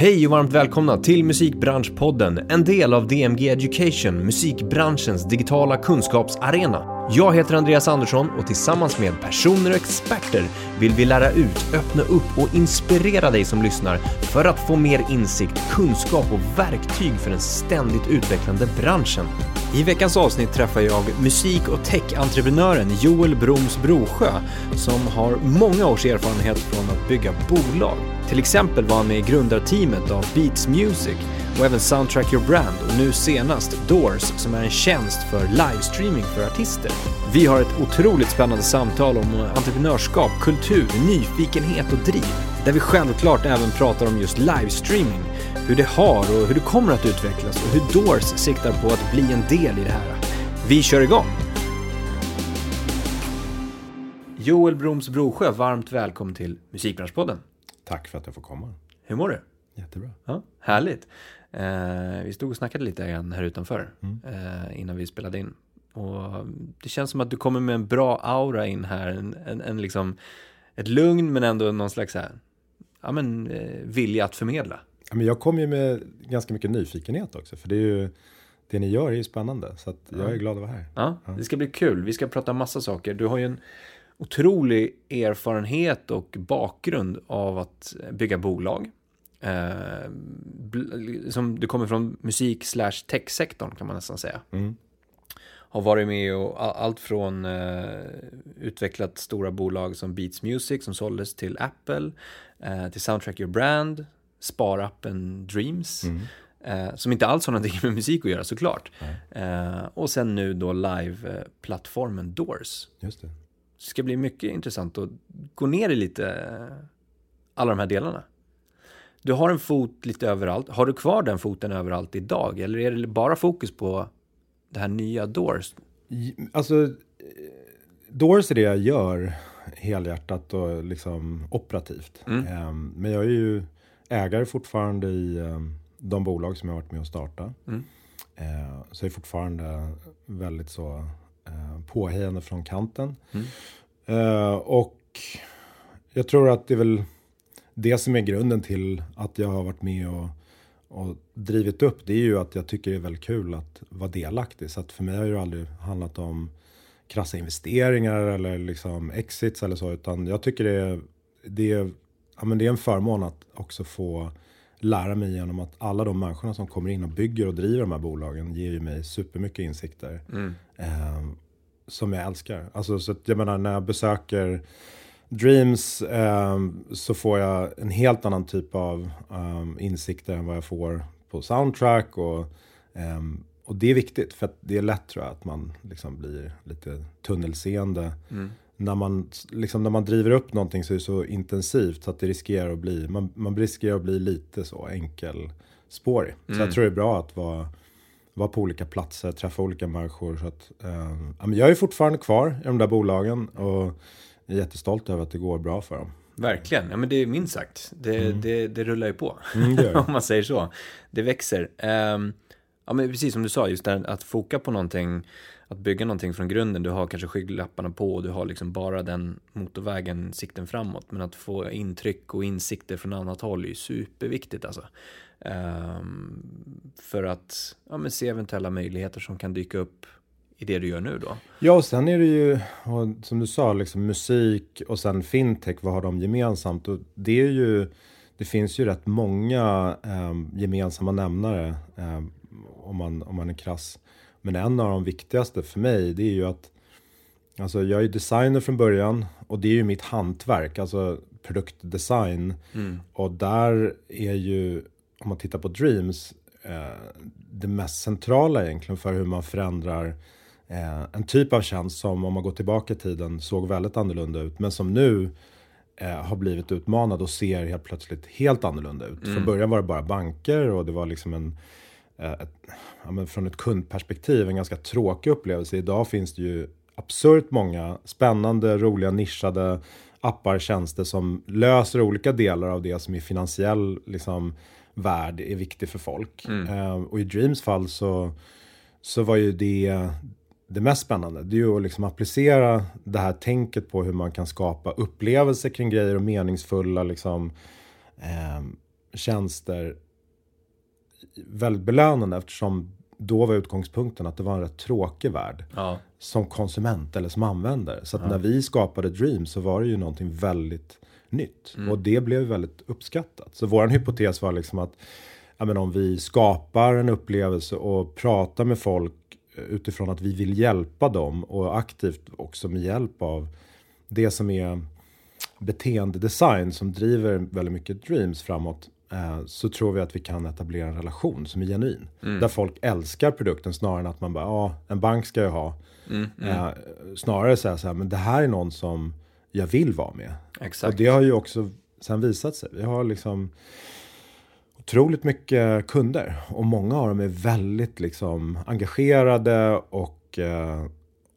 Hej och varmt välkomna till Musikbranschpodden, en del av DMG Education, musikbranschens digitala kunskapsarena. Jag heter Andreas Andersson och tillsammans med personer och experter vill vi lära ut, öppna upp och inspirera dig som lyssnar för att få mer insikt, kunskap och verktyg för den ständigt utvecklande branschen. I veckans avsnitt träffar jag musik och tech-entreprenören Joel Broms Brosjö som har många års erfarenhet från att bygga bolag. Till exempel var han med i grundarteamet av Beats Music och även Soundtrack Your Brand och nu senast Doors som är en tjänst för livestreaming för artister. Vi har ett otroligt spännande samtal om entreprenörskap, kultur, nyfikenhet och driv. Där vi självklart även pratar om just livestreaming, hur det har och hur det kommer att utvecklas och hur Doors siktar på att bli en del i det här. Vi kör igång! Joel Broms Brosjö, varmt välkommen till Musikbranschpodden. Tack för att jag får komma. Hur mår du? Jättebra. Ja, härligt. Eh, vi stod och snackade lite grann här utanför Mm. eh, innan vi spelade in. Och det känns som att du kommer med en bra aura in här. En, en, en liksom, ett lugn men ändå någon slags här, ja, men, eh, vilja att förmedla. Ja, Men jag kom ju med ganska mycket nyfikenhet också. För det är ju, det ni gör är ju spännande. Så jag är glad att vara här. Ja, det ska bli kul. Vi ska prata massa saker. Du har ju en otrolig erfarenhet och bakgrund av att bygga bolag. Eh, som du kommer från musik slash tech-sektorn kan man nästan säga. Mm. Har varit med och allt från eh, utvecklat stora bolag som Beats Music som såldes till Apple, eh, till Soundtrack Your Brand, sparappen Dreams, Mm. eh, som inte alls har någonting med musik att göra såklart. Eh, och sen nu då live-plattformen Doors. Just det. Ska bli mycket intressant att gå ner i lite alla de här delarna. Du har en fot lite överallt. Har du kvar den foten överallt idag? Eller är det bara fokus på det här nya Doors? Alltså, Doors är det jag gör helhjärtat och liksom operativt. Mm. Ehm, Men jag är ju ägare fortfarande i ehm, de bolag som jag varit med och starta. Mm. Eh, Så jag är fortfarande väldigt så påhejande från kanten. Mm. Eh, Och jag tror att det är väl det som är grunden till att jag har varit med och, och drivit upp. Det är ju att jag tycker det är väldigt kul att vara delaktig. Så att för mig har det ju aldrig handlat om krassa investeringar eller liksom exits eller så. Utan jag tycker det är, det är, ja, men det är en förmån att också få lära mig genom att alla de människorna som kommer in och bygger och driver de här bolagen ger ju mig supermycket insikter. Mm. Eh, som jag älskar. Alltså, så jag menar, när jag besöker Dreams eh, så får jag en helt annan typ av eh, insikter än vad jag får på soundtrack. Och, eh, och det är viktigt för att det är lätt tror jag att man liksom blir lite tunnelseende. Mm. När man, liksom, när man driver upp någonting så är det så intensivt så att det riskerar att bli, man, man riskerar att bli lite så enkelspårig. Så Mm. jag tror det är bra att vara vara på olika platser, träffa olika människor. Så att, eh, jag är fortfarande kvar i de där bolagen och är jättestolt över att det går bra för dem. Verkligen, ja men det är minst sagt. Det, det, det rullar ju på, Mm, det om man säger så. Det växer. Ehm, ja men precis som du sa, just det här att foka på någonting, att bygga någonting från grunden. Du har kanske skygglapparna på och du har liksom bara den motorvägen, sikten framåt. Men att få intryck och insikter från annat håll är ju superviktigt alltså. Um, för att ja, men se eventuella möjligheter som kan dyka upp i det du gör nu då. Ja, och sen är det ju, som du sa, liksom musik och sen fintech, vad har de gemensamt? Och det är ju, det finns ju rätt många eh, gemensamma nämnare eh, om, man, om man är krass. Men en av de viktigaste för mig, det är ju att Alltså jag är designer från början och det är ju mitt hantverk, alltså produktdesign. Mm. Och där är ju, om man tittar på Dreams, eh, det mest centrala egentligen för hur man förändrar eh, en typ av tjänst som om man går tillbaka i tiden såg väldigt annorlunda ut. Men som nu eh, har blivit utmanad och ser helt plötsligt helt annorlunda ut. Från början var det bara banker och det var liksom en ett, ja, men från ett kundperspektiv en ganska tråkig upplevelse. Idag finns det ju absurt många spännande, roliga, nischade appar, tjänster som löser olika delar av det som i finansiell liksom, värld är viktig för folk. Eh, och i Dreams fall så, så var ju det det mest spännande. Det är ju att liksom applicera det här tänket på hur man kan skapa upplevelser kring grejer och meningsfulla liksom, eh, tjänster väldigt belönande eftersom då var utgångspunkten att det var en rätt tråkig värld. Ja. Som konsument eller som användare. Så att Ja. när vi skapade Dream så var det ju någonting väldigt nytt. Mm. Och det blev väldigt uppskattat. Så vår hypotes var liksom att ja, men om vi skapar en upplevelse och pratar med folk utifrån att vi vill hjälpa dem och aktivt också med hjälp av det som är beteendedesign som driver väldigt mycket dreams framåt eh, så tror vi att vi kan etablera en relation som är genuin. Mm. Där folk älskar produkten snarare än att man bara, ja, en bank ska jag ha. Mm, mm. Eh, snarare säga så här, men det här är någon som jag vill vara med. Exakt. Och det har ju också sen visat sig. Vi har liksom otroligt mycket kunder och många av dem är väldigt liksom engagerade och, eh,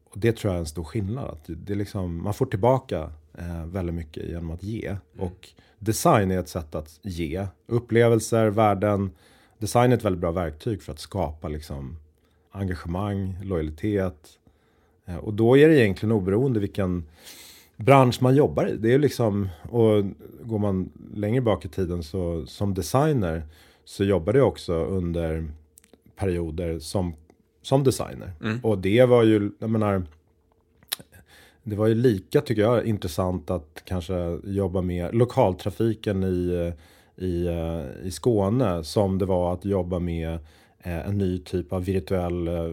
och det tror jag är en stor skillnad. Att det är liksom, man får tillbaka eh, väldigt mycket genom att ge. Och design är ett sätt att ge upplevelser, värden. Design är ett väldigt bra verktyg för att skapa liksom engagemang, lojalitet. Eh, och då är det egentligen oberoende vilken bransch man jobbar i. Det är liksom, och går man längre bak i tiden så som designer så jobbade jag också under perioder som, som designer. Mm. Och det var ju, jag menar, det var ju lika tycker jag intressant att kanske jobba med lokaltrafiken i, i, eh, i Skåne som det var att jobba med eh, en ny typ av virtuell, eh,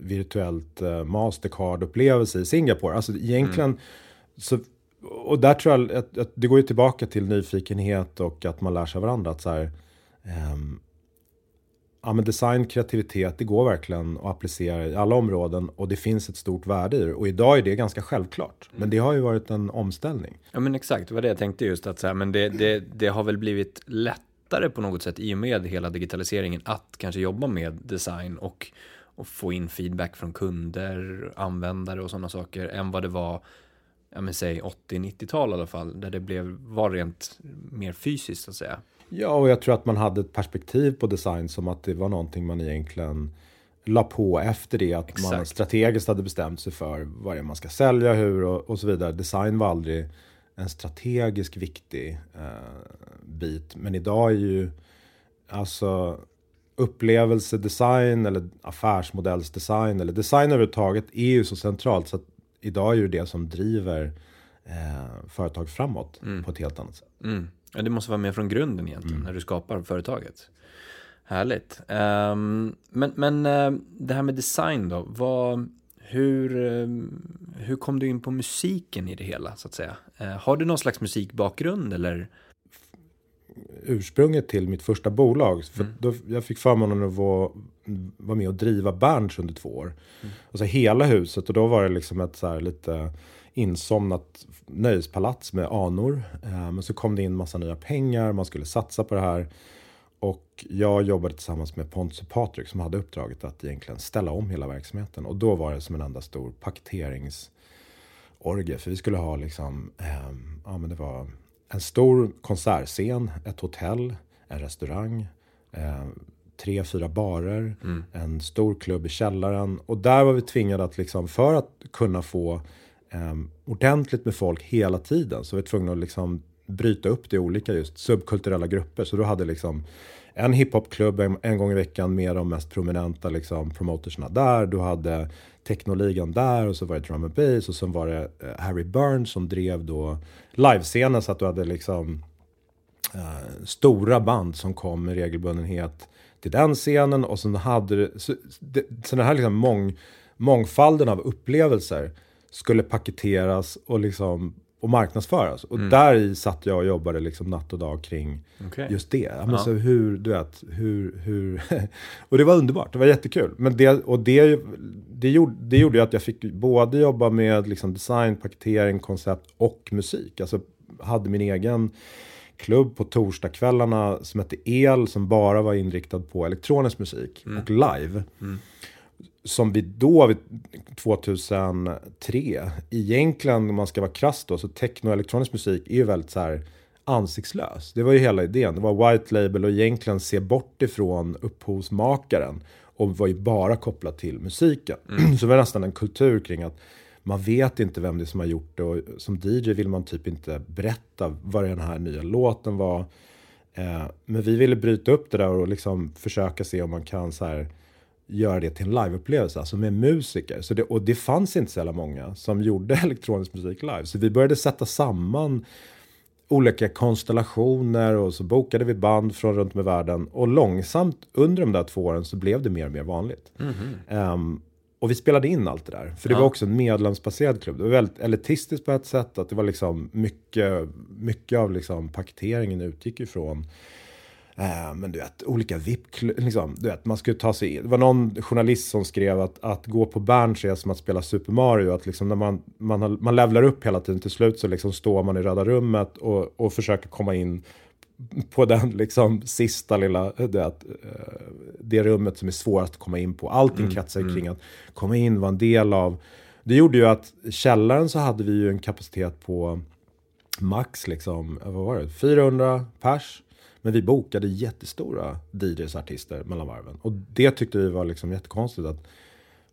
virtuellt Mastercard-upplevelse i Singapore. Alltså egentligen så, och där tror jag att, att det går ju tillbaka till nyfikenhet och att man lär sig av varandra. Att så här, ehm, ja, men design, kreativitet, det går verkligen att applicera i alla områden och det finns ett stort värde i det. Och idag är det ganska självklart. Men det har ju varit en omställning. Ja men exakt, det var det jag tänkte just att så här, men det, det, det har väl blivit lättare på något sätt i och med hela digitaliseringen att kanske jobba med design och, och få in feedback från kunder, användare och sådana saker än vad det var, ja men säg 80-90-tal i alla fall, där det blev, var rent mer fysiskt så att säga. Ja, och jag tror att man hade ett perspektiv på design som att det var någonting man egentligen la på efter det att man Exakt. strategiskt hade bestämt sig för vad det är man ska sälja, hur och, och så vidare. Design var aldrig en strategisk viktig eh, bit. Men idag är ju alltså upplevelsedesign eller affärsmodellsdesign eller design överhuvudtaget är ju så centralt så att idag är ju det som driver eh, företag framåt på ett helt annat sätt. Mm. Ja, det måste vara med från grunden egentligen när du skapar företaget. Härligt. Ehm, men men eh, det här med design då, vad, hur, eh, hur kom du in på musiken i det hela så att säga? Eh, har du någon slags musikbakgrund eller? ursprunget till mitt första bolag. För då, jag fick förmånen att vara, vara med och driva Berns under två år. Och så hela huset och då var det liksom ett så här lite insomnat nöjespalats med anor. Eh, men så kom det in massa nya pengar, man skulle satsa på det här. Och jag jobbade tillsammans med Pontus och Patrik som hade uppdraget att egentligen ställa om hela verksamheten. Och då var det som en enda stor paketeringsorgie. För vi skulle ha liksom, ehm, ja men det var en stor konsertscen, ett hotell, en restaurang, eh, tre, fyra barer, en stor klubb i källaren. Och där var vi tvingade att liksom, för att kunna få eh, ordentligt med folk hela tiden, så vi var tvungna att liksom bryta upp det i olika just subkulturella grupper. Så du hade liksom en hiphopklubb en, en gång i veckan med de mest prominenta liksom, promotersna där. Du hade technoligan där och så var det drum and bass och så var det eh, Harry Burns som drev då livescenen så att du hade liksom eh, stora band som kom med regelbundenhet till den scenen och sen hade så, det, så den här liksom mång, mångfalden av upplevelser skulle paketeras och liksom och marknadsföras. Och där i satt jag och jobbade liksom natt och dag kring Okej. just det. Men Ja. så hur, du vet, hur, hur... och det var underbart, det var jättekul. Men det, och det, det, gjorde, det gjorde ju att jag fick både jobba med liksom design, paketering, koncept och musik. Alltså hade min egen klubb på torsdagskvällarna som hette El som bara var inriktad på elektronisk musik och live. Som vi då, vid 2003, egentligen om man ska vara krass då, så techno och elektronisk musik är ju väldigt så här ansiktslös. Det var ju hela idén. Det var white label och egentligen se bort ifrån upphovsmakaren och var ju bara kopplat till musiken. så det var nästan en kultur kring att man vet inte vem det är som har gjort det och som DJ vill man typ inte berätta vad den här nya låten var. Eh, men vi ville bryta upp det där och liksom försöka se om man kan så här, göra det till en liveupplevelse, alltså med musiker. Så det, och det fanns inte så jävla många som gjorde elektronisk musik live. Så vi började sätta samman olika konstellationer och så bokade vi band från runt om i världen. Och långsamt under de där två åren så blev det mer och mer vanligt. Mm. Um, och vi spelade in allt det där. För det ja. var också en medlemsbaserad klubb. Det var väldigt elitistiskt på ett sätt. Att det var liksom mycket, mycket av liksom paketeringen utgick ifrån Eh, men du vet, olika VIP, liksom, du vet, man skulle ta sig in. Det var någon journalist som skrev att, att gå på Berns är som att spela Super Mario. Att liksom när man, man, har, man levlar upp hela tiden, till slut så liksom står man i röda rummet och, och försöker komma in på den liksom sista lilla, det, eh, det rummet som är svårast att komma in på. Allting mm, kretsar mm. kring att komma in, vara en del av. Det gjorde ju att källaren så hade vi ju en kapacitet på max liksom, vad var det, 400 pers. Men vi bokade jättestora DJs artister mellan varven. Och det tyckte vi var liksom jättekonstigt. Att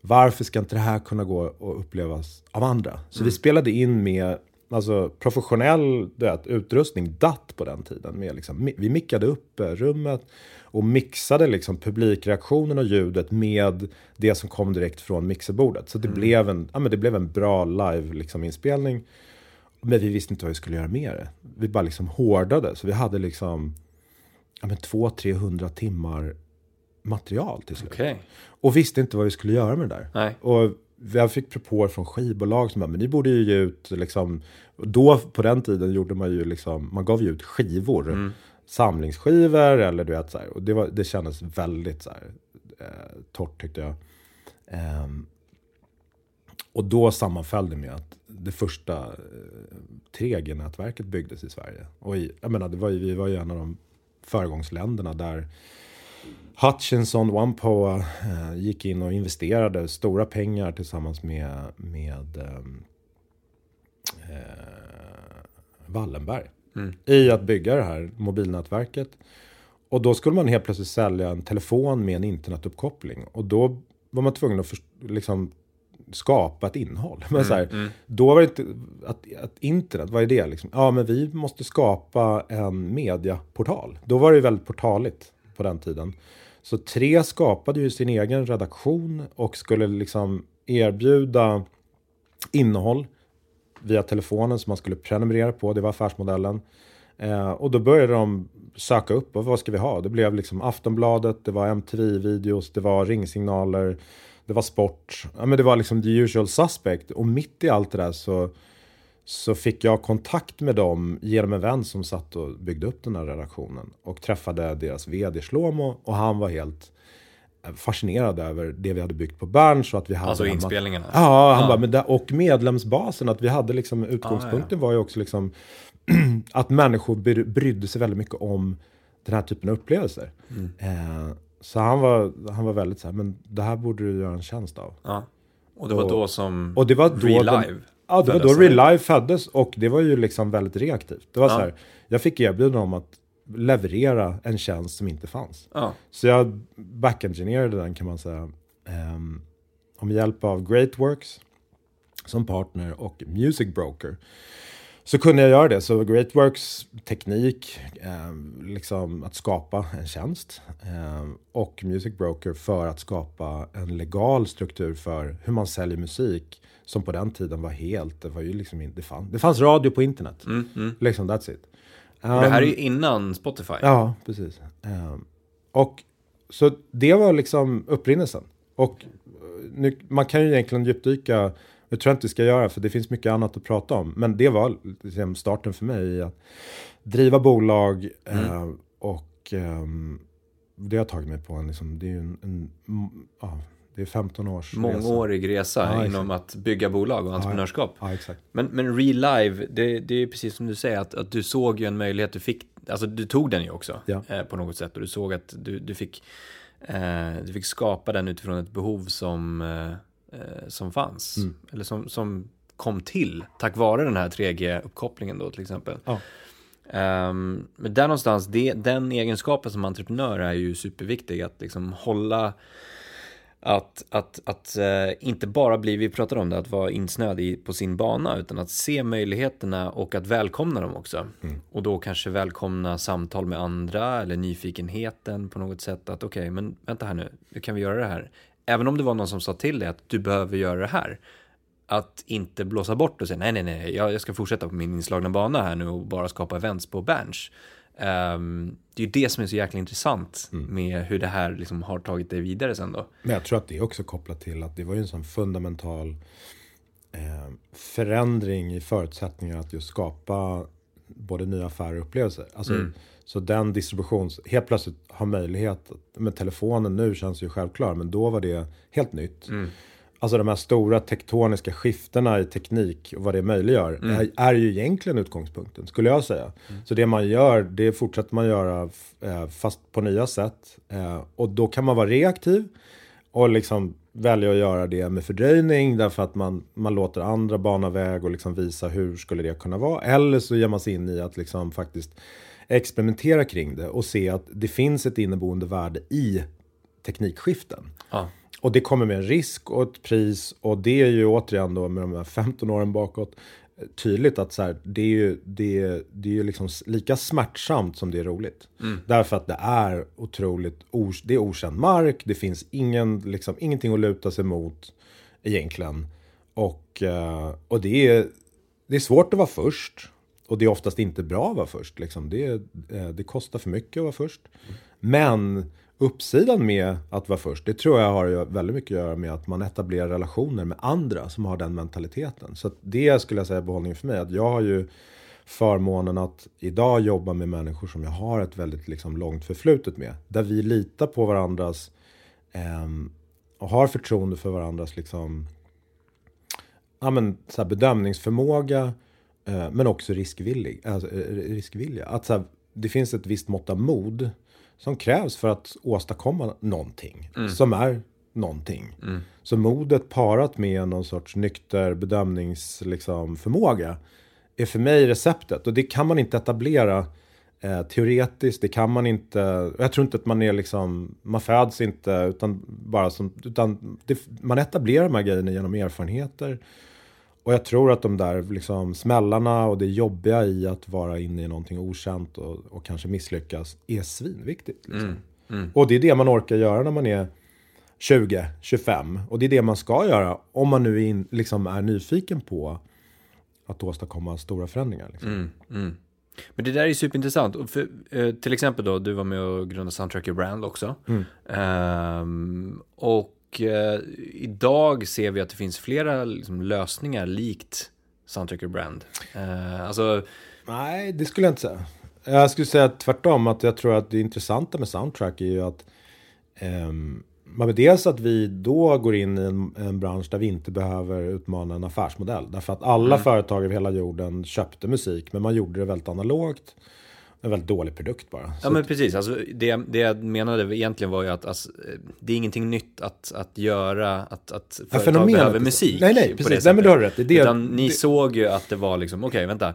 varför ska inte det här kunna gå och upplevas av andra? Så mm. vi spelade in med alltså, professionell vet, utrustning, DAT på den tiden. Med liksom, vi mickade upp eh, rummet och mixade liksom publikreaktionen och ljudet med det som kom direkt från mixerbordet. Så det, mm. blev, en, ja, men det blev en bra live-inspelning. Liksom, men vi visste inte vad vi skulle göra med det. Vi bara liksom hårdade. Så vi hade liksom ja, men 200-300 timmar material till slut. Okay. Och visste inte vad vi skulle göra med det där. Nej. Och jag fick propåer från skivbolag som bara, men ni borde ju ge ut, liksom, då på den tiden gjorde man ju liksom, man gav ju ut skivor. Mm. Samlingsskivor eller du vet så här. Och det, var, det kändes väldigt så här, eh, torrt tyckte jag. Um, och då sammanföll det med att det första eh, 3G-nätverket byggdes i Sverige. Och i, jag menar, det var ju, vi var ju en av de föregångsländerna där Hutchinson, OnePoa eh, gick in och investerade stora pengar tillsammans med, med ehm, eh, Wallenberg mm. i att bygga det här mobilnätverket. Och då skulle man helt plötsligt sälja en telefon med en internetuppkoppling. Och då var man tvungen att liksom, skapa ett innehåll. Men mm, så här, mm. Då var det inte, att, att internet, vad är det liksom? Ja, men vi måste skapa en mediaportal. Då var det väldigt portaligt på den tiden. Så Tre skapade ju sin egen redaktion och skulle liksom erbjuda innehåll via telefonen som man skulle prenumerera på. Det var affärsmodellen. Eh, och då började de söka upp, och vad ska vi ha? Det blev liksom Aftonbladet, det var MTV-videos, det var ringsignaler, det var sport. Ja, men det var liksom the usual suspect. Och mitt i allt det där så, så fick jag kontakt med dem genom en vän som satt och byggde upp den här redaktionen. Och träffade deras vd Shlomo och han var helt fascinerad över det vi hade byggt på Berns. Och att vi hade alltså inspelningarna? Ja, han ja. Bara, men där, och medlemsbasen. Att vi hade liksom, utgångspunkten ah, ja. var ju också liksom att människor brydde sig väldigt mycket om den här typen av upplevelser. Mm. Eh, så han var, han var väldigt så här, men det här borde du göra en tjänst av. Ja. Och det var då som och det var då Real Live Ja, det var då Real Live föddes och det var ju liksom väldigt reaktivt. Det var ja. så här, jag fick erbjudande om att leverera en tjänst som inte fanns. Ja. Så jag backengineerade den kan man säga. Um, och med hjälp av Greatworks som partner och Music Broker så kunde jag göra det. Så Greatworks teknik, eh, liksom att skapa en tjänst eh, och Music Broker för att skapa en legal struktur för hur man säljer musik som på den tiden var helt, det var ju liksom inte, det, fann, det fanns radio på internet. Mm, mm. Liksom, that's it. Um, det här är ju innan Spotify. Ja, precis. Um, och så det var liksom upprinnelsen. Och eh, nu, man kan ju egentligen djupdyka det tror jag inte vi ska göra för det finns mycket annat att prata om. Men det var liksom starten för mig i att driva bolag mm. eh, och eh, det har tagit mig på en, liksom, det är en, en ja, det är 15 års Mångårig resa, resa ja, inom att bygga bolag och entreprenörskap. Ja. Men, men Real Live, det, det är precis som du säger, att, att du såg ju en möjlighet, du fick, alltså du tog den ju också eh, på något sätt och du såg att du, du fick eh, du fick skapa den utifrån ett behov som eh, som fanns. Mm. Eller som, som kom till tack vare den här 3G-uppkopplingen då till exempel. Ja. Um, men där någonstans, det, den egenskapen som entreprenör är ju superviktig. Att liksom hålla, Att, att, att eh, inte bara bli, vi pratade om det, att vara insnöad i, på sin bana, utan att se möjligheterna och att välkomna dem också. Mm. Och då kanske välkomna samtal med andra eller nyfikenheten på något sätt. Att okej, okay, men vänta här nu, hur kan vi göra det här? Även om det var någon som sa till dig att du behöver göra det här. Att inte blåsa bort och säga nej, nej, nej, jag, jag ska fortsätta på min inslagna bana här nu och bara skapa events på Bench. Um, det är ju det som är så jäkla intressant mm. med hur det här liksom har tagit dig vidare sen då. Men jag tror att det är också kopplat till att det var ju en sån fundamental eh, förändring i förutsättningar att just skapa både nya affärer och upplevelser. Alltså, mm. Så den distributions, helt plötsligt har möjlighet, med telefonen nu känns ju självklar, men då var det helt nytt. Mm. Alltså de här stora tektoniska skiftena i teknik och vad det möjliggör mm. är, ju egentligen utgångspunkten, skulle jag säga. Mm. Så det man gör, det fortsätter man göra eh, fast på nya sätt. Eh, och då kan man vara reaktiv och liksom välja att göra det med fördröjning därför att man, man låter andra bana väg och liksom visa hur skulle det kunna vara. Eller så ger man sig in i att liksom faktiskt experimentera kring det och se att det finns ett inneboende värde i teknikskiften. Ja. Och det kommer med en risk och ett pris och det är ju återigen då med de här 15 åren bakåt tydligt att så här, det är ju, det är, det är ju liksom lika smärtsamt som det är roligt. Mm. Därför att det är otroligt, det är okänd mark, det finns ingen, liksom, ingenting att luta sig mot egentligen. Och, eh, och det, är, det är svårt att vara först. Och det är oftast inte bra att vara först. Liksom. Det, eh, det kostar för mycket att vara först. Men uppsidan med att vara först, det tror jag har väldigt mycket att göra med att man etablerar relationer med andra som har den mentaliteten. Så det skulle jag säga är behållningen för mig. Att jag har ju förmånen att idag jobba med människor som jag har ett väldigt liksom, långt förflutet med. Där vi litar på varandras eh, och har förtroende för varandras liksom, ja, men, så här, bedömningsförmåga men också riskvillig, alltså, eh, riskvilja. Att, så här, det finns ett visst mått av mod som krävs för att åstadkomma någonting mm. som är någonting. Mm. Så modet parat med någon sorts nykter bedömningsförmåga liksom, är för mig receptet. Och det kan man inte etablera eh, teoretiskt. Det kan man inte. Jag tror inte att man är liksom. Man föds inte utan bara som. Utan det, man etablerar de här grejerna genom erfarenheter. Och jag tror att de där liksom smällarna och det jobbiga i att vara inne i någonting okänt och, och kanske misslyckas är svinviktigt. Liksom. Mm, mm. Och det är det man orkar göra när man är 20, 25. Och det är det man ska göra om man nu in, liksom är nyfiken på att åstadkomma stora förändringar. Liksom. Mm, mm. men det där är superintressant. För, eh, till exempel då, du var med och grundade Soundtracker Brand också. Um, och och eh, idag ser vi att det finns flera liksom, lösningar likt Soundtracker Brand. Eh, alltså... Nej, det skulle jag inte säga. Jag skulle säga tvärtom, att jag tror att det intressanta med Soundtrack är ju att eh, dels att vi då går in i en, en, bransch där vi inte behöver utmana en affärsmodell. Därför att alla mm. företag över hela jorden köpte musik, men man gjorde det väldigt analogt en väldigt dålig produkt bara. Ja men precis, alltså, det, det jag menade egentligen var ju att alltså, det är ingenting nytt att, att göra, att, att företag ja, behöver musik. Nej, nej, precis. Nej, men du har rätt. Det, Utan ni det... såg ju att det var liksom, okej, okay, vänta.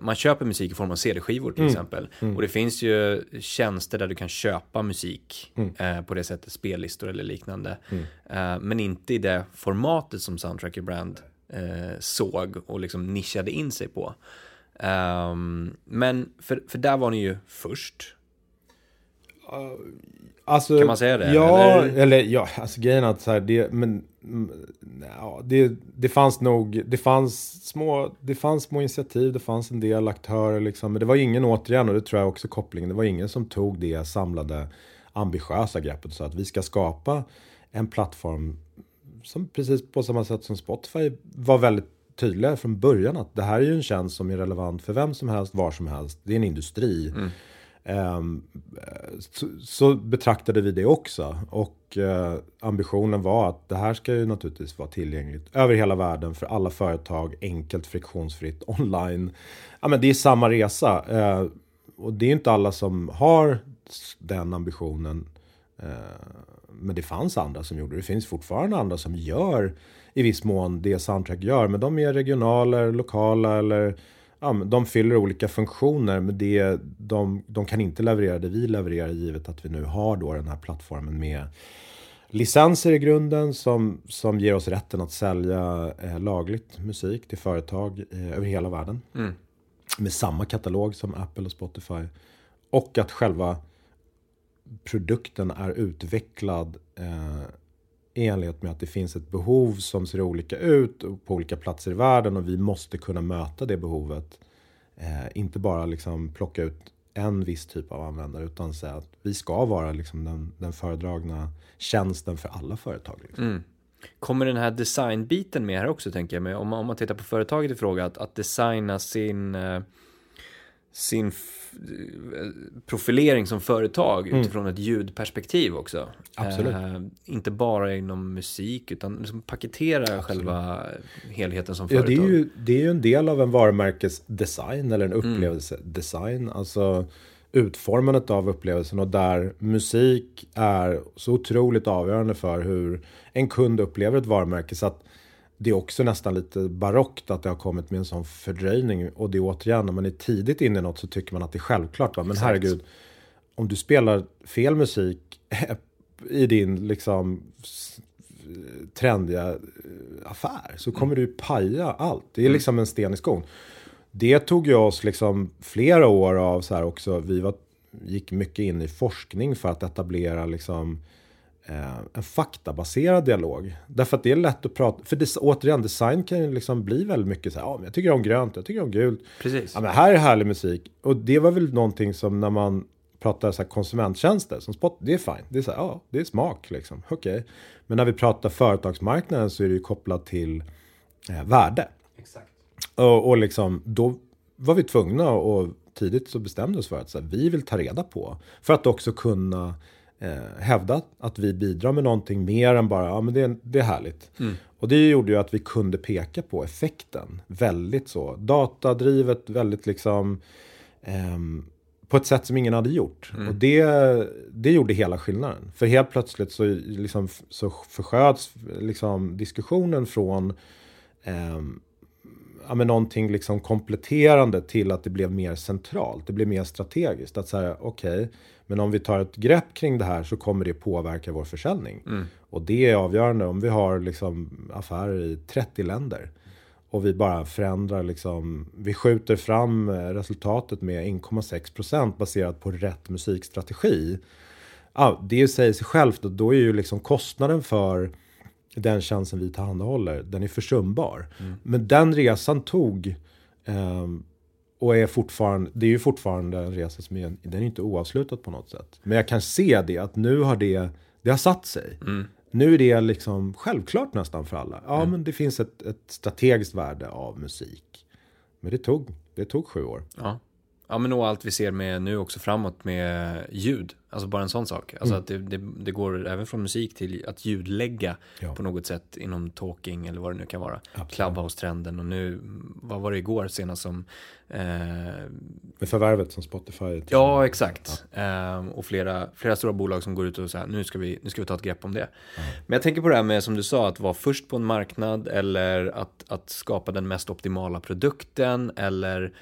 Man köper musik i form av CD-skivor till mm. exempel. Mm. Och det finns ju tjänster där du kan köpa musik mm. eh, på det sättet, spellistor eller liknande. Mm. Eh, men inte i det formatet som Soundtracker Brand eh, såg och liksom nischade in sig på. Um, men för, för där var ni ju först. Uh, alltså, kan man säga det? Ja, eller, eller ja, alltså grejen är att så här, det, men, ja, det, det fanns nog, det fanns små, det fanns små initiativ, det fanns en del aktörer liksom, men det var ingen återigen, och det tror jag också kopplingen, det var ingen som tog det samlade ambitiösa greppet så att vi ska skapa en plattform som precis på samma sätt som Spotify var väldigt tydliga från början att det här är ju en tjänst som är relevant för vem som helst, var som helst. Det är en industri. Mm. Um, så, så, betraktade vi det också. Och uh, ambitionen var att det här ska ju naturligtvis vara tillgängligt över hela världen för alla företag, enkelt, friktionsfritt, online. Ja, men det är samma resa. Uh, och det är inte alla som har den ambitionen. Uh, men det fanns andra som gjorde det. Det finns fortfarande andra som gör i viss mån det Soundtrack gör. Men de är regionala, lokala eller ja, de fyller olika funktioner. Men det, de, de kan inte leverera det vi levererar givet att vi nu har då den här plattformen med licenser i grunden som, som ger oss rätten att sälja eh, lagligt musik till företag eh, över hela världen. Mm. Med samma katalog som Apple och Spotify. Och att själva produkten är utvecklad eh, i enlighet med att det finns ett behov som ser olika ut på olika platser i världen och vi måste kunna möta det behovet. Eh, inte bara liksom plocka ut en viss typ av användare utan säga att vi ska vara liksom den, den föredragna tjänsten för alla företag. Liksom. Mm. Kommer den här designbiten med här också tänker jag mig? Om, om man tittar på företaget i fråga, att, att designa sin eh, sin profilering som företag mm. utifrån ett ljudperspektiv också. Absolut. Eh, inte bara inom musik utan liksom paketera Absolut. själva helheten som företag. Ja, det, är ju, det är ju en del av en varumärkesdesign eller en mm. upplevelsedesign. Mm. Alltså utformandet av upplevelsen och där musik är så otroligt avgörande för hur en kund upplever ett varumärke. Så att det är också nästan lite barockt att det har kommit med en sån fördröjning. Och det är återigen, när man är tidigt inne i något så tycker man att det är självklart. Va? Men Exakt. herregud, om du spelar fel musik i din liksom trendiga eh, affär så kommer mm. du paja allt. Det är mm. liksom en sten i skon. Det tog ju oss liksom flera år av så här också. Vi var, gick mycket in i forskning för att etablera liksom en faktabaserad dialog. Därför att det är lätt att prata, för det, återigen design kan ju liksom bli väldigt mycket så här, ja, jag tycker om grönt, jag tycker om gult. Precis. Ja, men här är härlig musik. Och det var väl någonting som när man pratar så här konsumenttjänster som spot, det är fine. Det är så här, ja, det är smak liksom. Okej. Okay. Men när vi pratar företagsmarknaden så är det ju kopplat till eh, värde. Exakt. Och, och liksom, då var vi tvungna och tidigt så bestämde oss för att så här, vi vill ta reda på. För att också kunna eh, hävdat att vi bidrar med någonting mer än bara, ja men det, det är härligt. Mm. Och det gjorde ju att vi kunde peka på effekten väldigt så datadrivet, väldigt liksom eh, på ett sätt som ingen hade gjort. Mm. Och det, det gjorde hela skillnaden. För helt plötsligt så, liksom, så försköts liksom, diskussionen från eh, ja, men någonting liksom kompletterande till att det blev mer centralt. Det blev mer strategiskt. Att säga, okej, okay, men om vi tar ett grepp kring det här så kommer det påverka vår försäljning. Mm. Och det är avgörande om vi har liksom affärer i 30 länder. Och vi bara förändrar liksom, vi skjuter fram resultatet med 1,6% baserat på rätt musikstrategi. Ja, det säger sig självt och då är ju liksom kostnaden för den tjänsten vi tillhandahåller, den är försumbar. Mm. Men den resan tog um, och är fortfarande, det är ju fortfarande en resa som är, den är inte oavslutad på något sätt. Men jag kan se det, att nu har det, det har satt sig. Mm. Nu är det liksom självklart nästan för alla. Ja, mm. men det finns ett, ett strategiskt värde av musik. Men det tog, det tog sju år. Ja. Ja men och allt vi ser med nu också framåt med ljud. Alltså bara en sån sak. Alltså mm. att det, det, det, går även från musik till att ljudlägga ja. på något sätt inom talking eller vad det nu kan vara. Clubhouse-trenden och nu, vad var det igår senast som... Eh... Med förvärvet som Spotify. Ja exakt. Ja. Eh, och flera, flera stora bolag som går ut och säger nu ska vi, nu ska vi ta ett grepp om det. Mm. Men jag tänker på det här med som du sa att vara först på en marknad eller att, att skapa den mest optimala produkten eller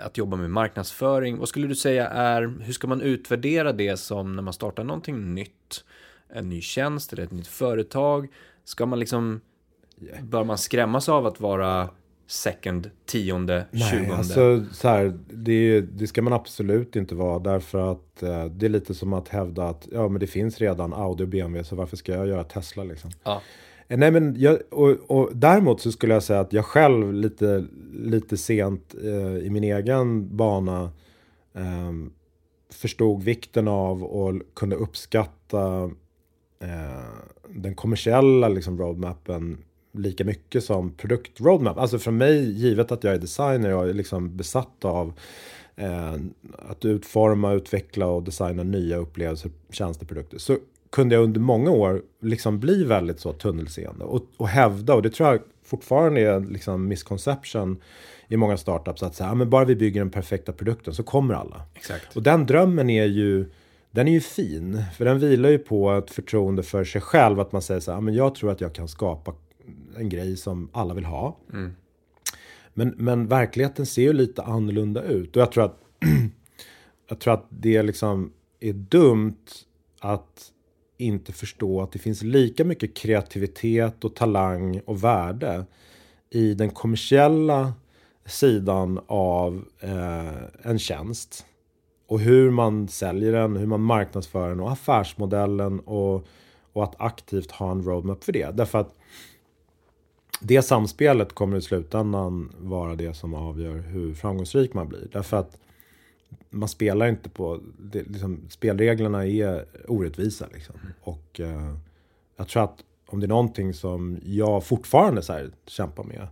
att jobba med marknadsföring. Vad skulle du säga är, hur ska man utvärdera det som när man startar någonting nytt? En ny tjänst eller ett nytt företag? Ska man liksom, bör man skrämmas av att vara second, tionde, tjugonde? Nej, alltså så här, det, det ska man absolut inte vara därför att eh, det är lite som att hävda att ja, men det finns redan Audi och BMW så varför ska jag göra Tesla liksom? Ja. Eh, nej, men jag, och, och däremot så skulle jag säga att jag själv lite, lite sent eh, i min egen bana eh, förstod vikten av och kunde uppskatta eh, den kommersiella liksom, roadmappen lika mycket som produktroadmap. Alltså för mig, givet att jag är designer, jag är liksom besatt av eh, att utforma, utveckla och designa nya upplevelser, tjänsteprodukter. Så kunde jag under många år liksom bli väldigt så tunnelseende och, och hävda, och det tror jag fortfarande är liksom misconception i många startups, att säga, men bara vi bygger den perfekta produkten så kommer alla. Exakt. Och den drömmen är ju, den är ju fin, för den vilar ju på ett förtroende för sig själv, att man säger så här, men jag tror att jag kan skapa en grej som alla vill ha. Mm. Men, men verkligheten ser ju lite annorlunda ut och jag tror att jag tror att det liksom är dumt att inte förstå att det finns lika mycket kreativitet och talang och värde i den kommersiella sidan av eh, en tjänst. Och hur man säljer den, hur man marknadsför den och affärsmodellen och, och att aktivt ha en roadmap för det. Därför att det samspelet kommer i slutändan vara det som avgör hur framgångsrik man blir. Därför att man spelar inte på, det, liksom, spelreglerna är orättvisa liksom. Och eh, jag tror att om det är någonting som jag fortfarande så här, kämpar med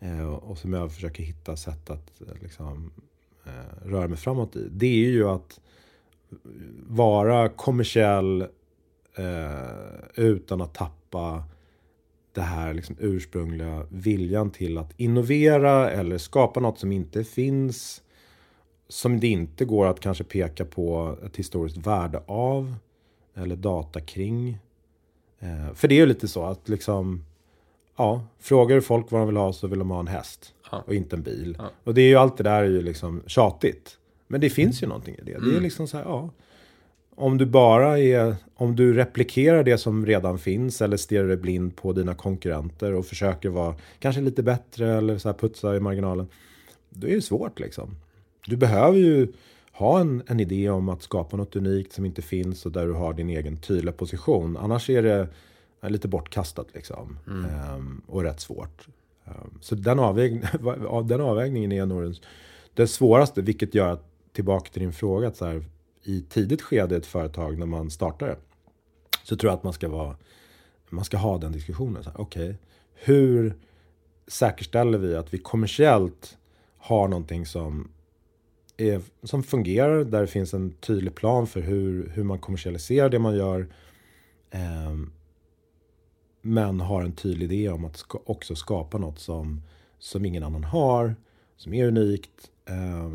eh, och som jag försöker hitta sätt att eh, liksom, eh, röra mig framåt i. Det är ju att vara kommersiell eh, utan att tappa det här liksom ursprungliga viljan till att innovera eller skapa något som inte finns. Som det inte går att kanske peka på ett historiskt värde av. Eller data kring. Eh, för det är ju lite så att liksom Ja, frågar folk vad de vill ha så vill de ha en häst. Ja. Och inte en bil. Ja. Och det är ju allt det där är ju liksom tjatigt. Men det finns ju någonting i det. Mm. Det är mm. liksom så här, ja om du bara är, om du replikerar det som redan finns eller stirrar dig blind på dina konkurrenter och försöker vara kanske lite bättre eller så här putsa i marginalen. Då är det svårt liksom. Du behöver ju ha en, en idé om att skapa något unikt som inte finns och där du har din egen tydliga position. Annars är det lite bortkastat liksom. Mm. Ehm, och rätt svårt. Ehm, så den, avväg, den avvägningen är nog den, den svåraste, vilket gör att, tillbaka till din fråga, att så här, i tidigt skede i ett företag när man startar det. Så tror jag att man ska, vara, man ska ha den diskussionen. Okej, okay, hur säkerställer vi att vi kommersiellt har någonting som, är, som fungerar, där det finns en tydlig plan för hur, hur man kommersialiserar det man gör. Eh, men har en tydlig idé om att ska, också skapa något som, som ingen annan har, som är unikt. Eh,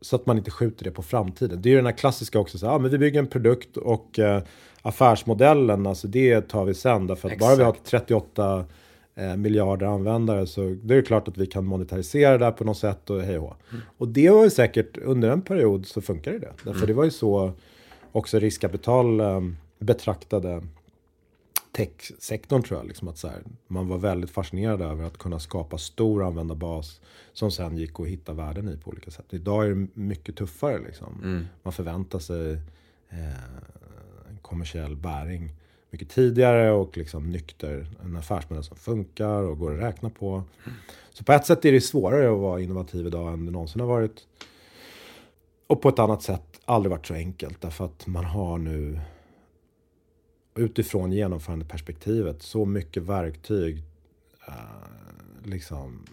så att man inte skjuter det på framtiden. Det är ju den här klassiska också, så, ah, men vi bygger en produkt och eh, affärsmodellen, alltså det tar vi sen. Därför att Exakt. bara vi har 38 eh, miljarder användare så det är klart att vi kan monetarisera det här på något sätt och hej och. Mm. och det var ju säkert, under en period så funkar det. Därför mm. det var ju så också riskkapital eh, betraktade techsektorn tror jag. Liksom att så här, man var väldigt fascinerad över att kunna skapa stor användarbas som sen gick att hitta värden i på olika sätt. Idag är det mycket tuffare. Liksom. Mm. Man förväntar sig eh, kommersiell bäring mycket tidigare och liksom nykter. En affärsmodell som funkar och går att räkna på. Mm. Så på ett sätt är det svårare att vara innovativ idag än det någonsin har varit. Och på ett annat sätt aldrig varit så enkelt därför att man har nu utifrån genomförandeperspektivet så mycket verktyg eh, liksom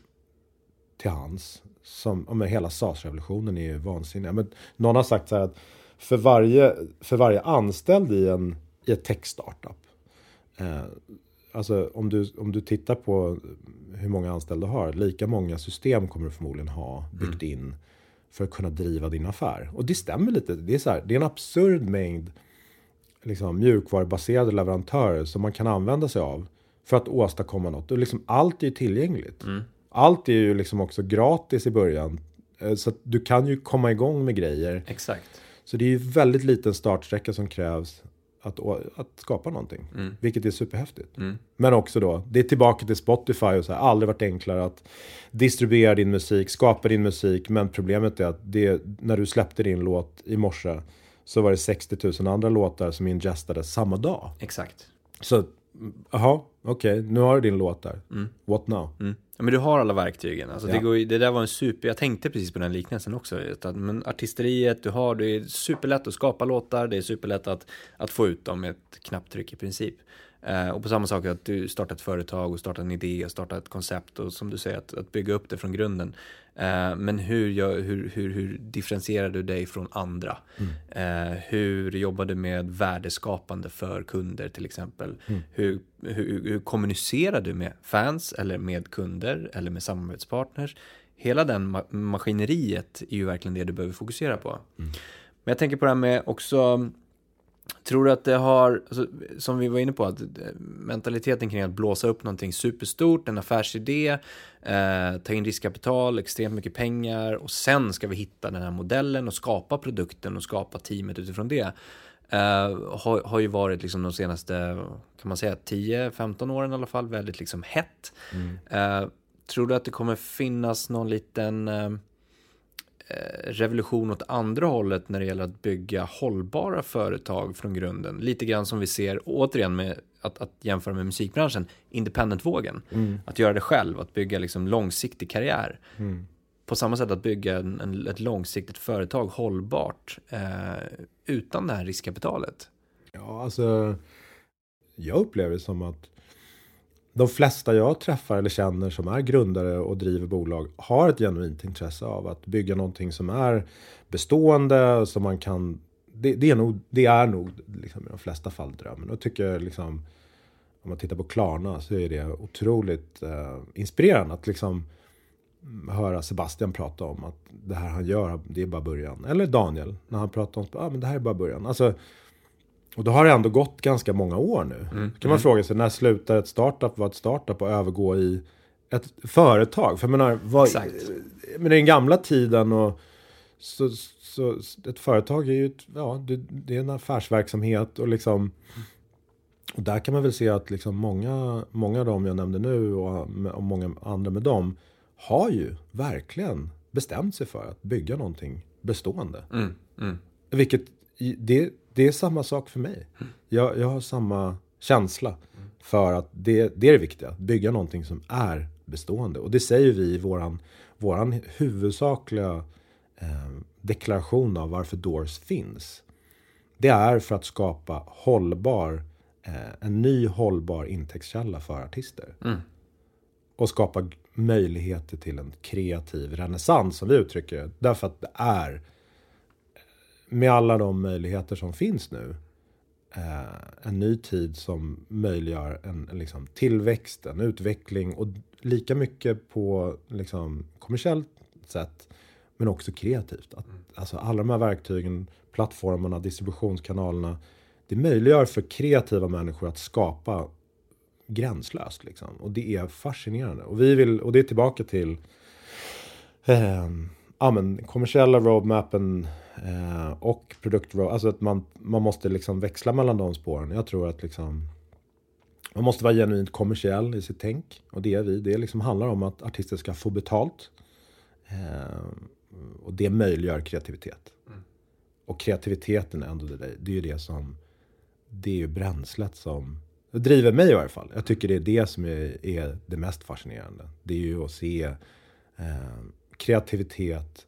till hands. Som, men hela SAS-revolutionen är ju vansinnig. Men någon har sagt så här att för varje, för varje anställd i, en, i ett tech-startup. Eh, alltså om du, om du tittar på hur många anställda du har. Lika många system kommer du förmodligen ha byggt mm. in. För att kunna driva din affär. Och det stämmer lite. Det är, så här, det är en absurd mängd liksom, mjukvarubaserade leverantörer som man kan använda sig av för att åstadkomma något. Och liksom, allt är ju tillgängligt. Mm. Allt är ju liksom också gratis i början. Eh, så att du kan ju komma igång med grejer. Exakt. Så det är ju väldigt liten startsträcka som krävs att, att skapa någonting. Mm. Vilket är superhäftigt. Mm. Men också då, det är tillbaka till Spotify och så här, aldrig varit enklare att distribuera din musik, skapa din musik. Men problemet är att det, när du släppte din låt i morse så var det 60 000 andra låtar som ingestades samma dag. Exakt. Så, jaha, okej, okay, nu har du din låt där. Mm. What now? Ja, men du har alla verktygen. Alltså, ja. det, går, det där var en super, jag tänkte precis på den liknelsen också. Att, men artisteriet du har, det är superlätt att skapa låtar, det är superlätt att, att få ut dem med ett knapptryck i princip. Eh, och på samma sak att du startar ett företag och startar en idé och startar ett koncept och som du säger att, att bygga upp det från grunden. Eh, men hur, hur, hur, hur differentierar du dig från andra? Mm. Eh, hur jobbar du med värdeskapande för kunder till exempel? Mm. Hur, hur, hur kommunicerar du med fans eller med kunder eller med samarbetspartners? Hela den ma maskineriet är ju verkligen det du behöver fokusera på. Mm. Men jag tänker på det här med också Tror du att det har, alltså, som vi var inne på, att eh, mentaliteten kring att blåsa upp någonting superstort, en affärsidé, eh, ta in riskkapital, extremt mycket pengar och sen ska vi hitta den här modellen och skapa produkten och skapa teamet utifrån det. Uh, har, har ju varit liksom de senaste, kan man säga 10-15 åren i alla fall, väldigt liksom hett. Mm. Uh, tror du att det kommer finnas någon liten uh, revolution åt andra hållet när det gäller att bygga hållbara företag från grunden? Lite grann som vi ser återigen med att, att jämföra med musikbranschen, independent-vågen. Mm. Att göra det själv, att bygga liksom långsiktig karriär. Mm på samma sätt att bygga en, en, ett långsiktigt företag hållbart eh, utan det här riskkapitalet? Ja, alltså jag upplever det som att de flesta jag träffar eller känner som är grundare och driver bolag har ett genuint intresse av att bygga någonting som är bestående, som man kan... Det, det är nog, det är nog liksom, i de flesta fall drömmen. Och tycker liksom, om man tittar på Klarna så är det otroligt eh, inspirerande att liksom höra Sebastian prata om att det här han gör, det är bara början. Eller Daniel, när han pratar om att ah, men det här är bara början. Alltså, och då har det ändå gått ganska många år nu. Mm. kan man mm. fråga sig, när slutar ett startup vara ett startup och övergå i ett företag? För jag menar, vad, men den gamla tiden och så, så, ett företag är ju ett, ja, det, det, är en affärsverksamhet och liksom och där kan man väl se att liksom många, många av dem jag nämnde nu och, och många andra med dem har ju verkligen bestämt sig för att bygga någonting bestående. Mm, mm. Vilket, det, det är samma sak för mig. Jag, jag har samma känsla för att det, det är det viktiga. Att bygga någonting som är bestående. Och det säger vi i våran, våran huvudsakliga eh, deklaration av varför Doors finns. Det är för att skapa hållbar, eh, en ny hållbar intäktskälla för artister. Mm. Och skapa möjligheter till en kreativ renässans som vi uttrycker. Därför att det är med alla de möjligheter som finns nu eh, en ny tid som möjliggör en, en liksom, tillväxt, en utveckling och lika mycket på liksom, kommersiellt sätt men också kreativt. Att, alltså, alla de här verktygen, plattformarna, distributionskanalerna det möjliggör för kreativa människor att skapa gränslöst. Liksom. Och det är fascinerande. Och, vi vill, och det är tillbaka till eh, ja, men, kommersiella roadmappen eh, och produktroad. Alltså att man, man måste liksom växla mellan de spåren. Jag tror att liksom, man måste vara genuint kommersiell i sitt tänk. Och det är vi. Det liksom handlar om att artister ska få betalt. Eh, och det möjliggör kreativitet. Mm. Och kreativiteten är ändå det, det är ju det som det är ju bränslet som det driver mig i varje fall. Jag tycker det är det som är, är det mest fascinerande. Det är ju att se eh, kreativitet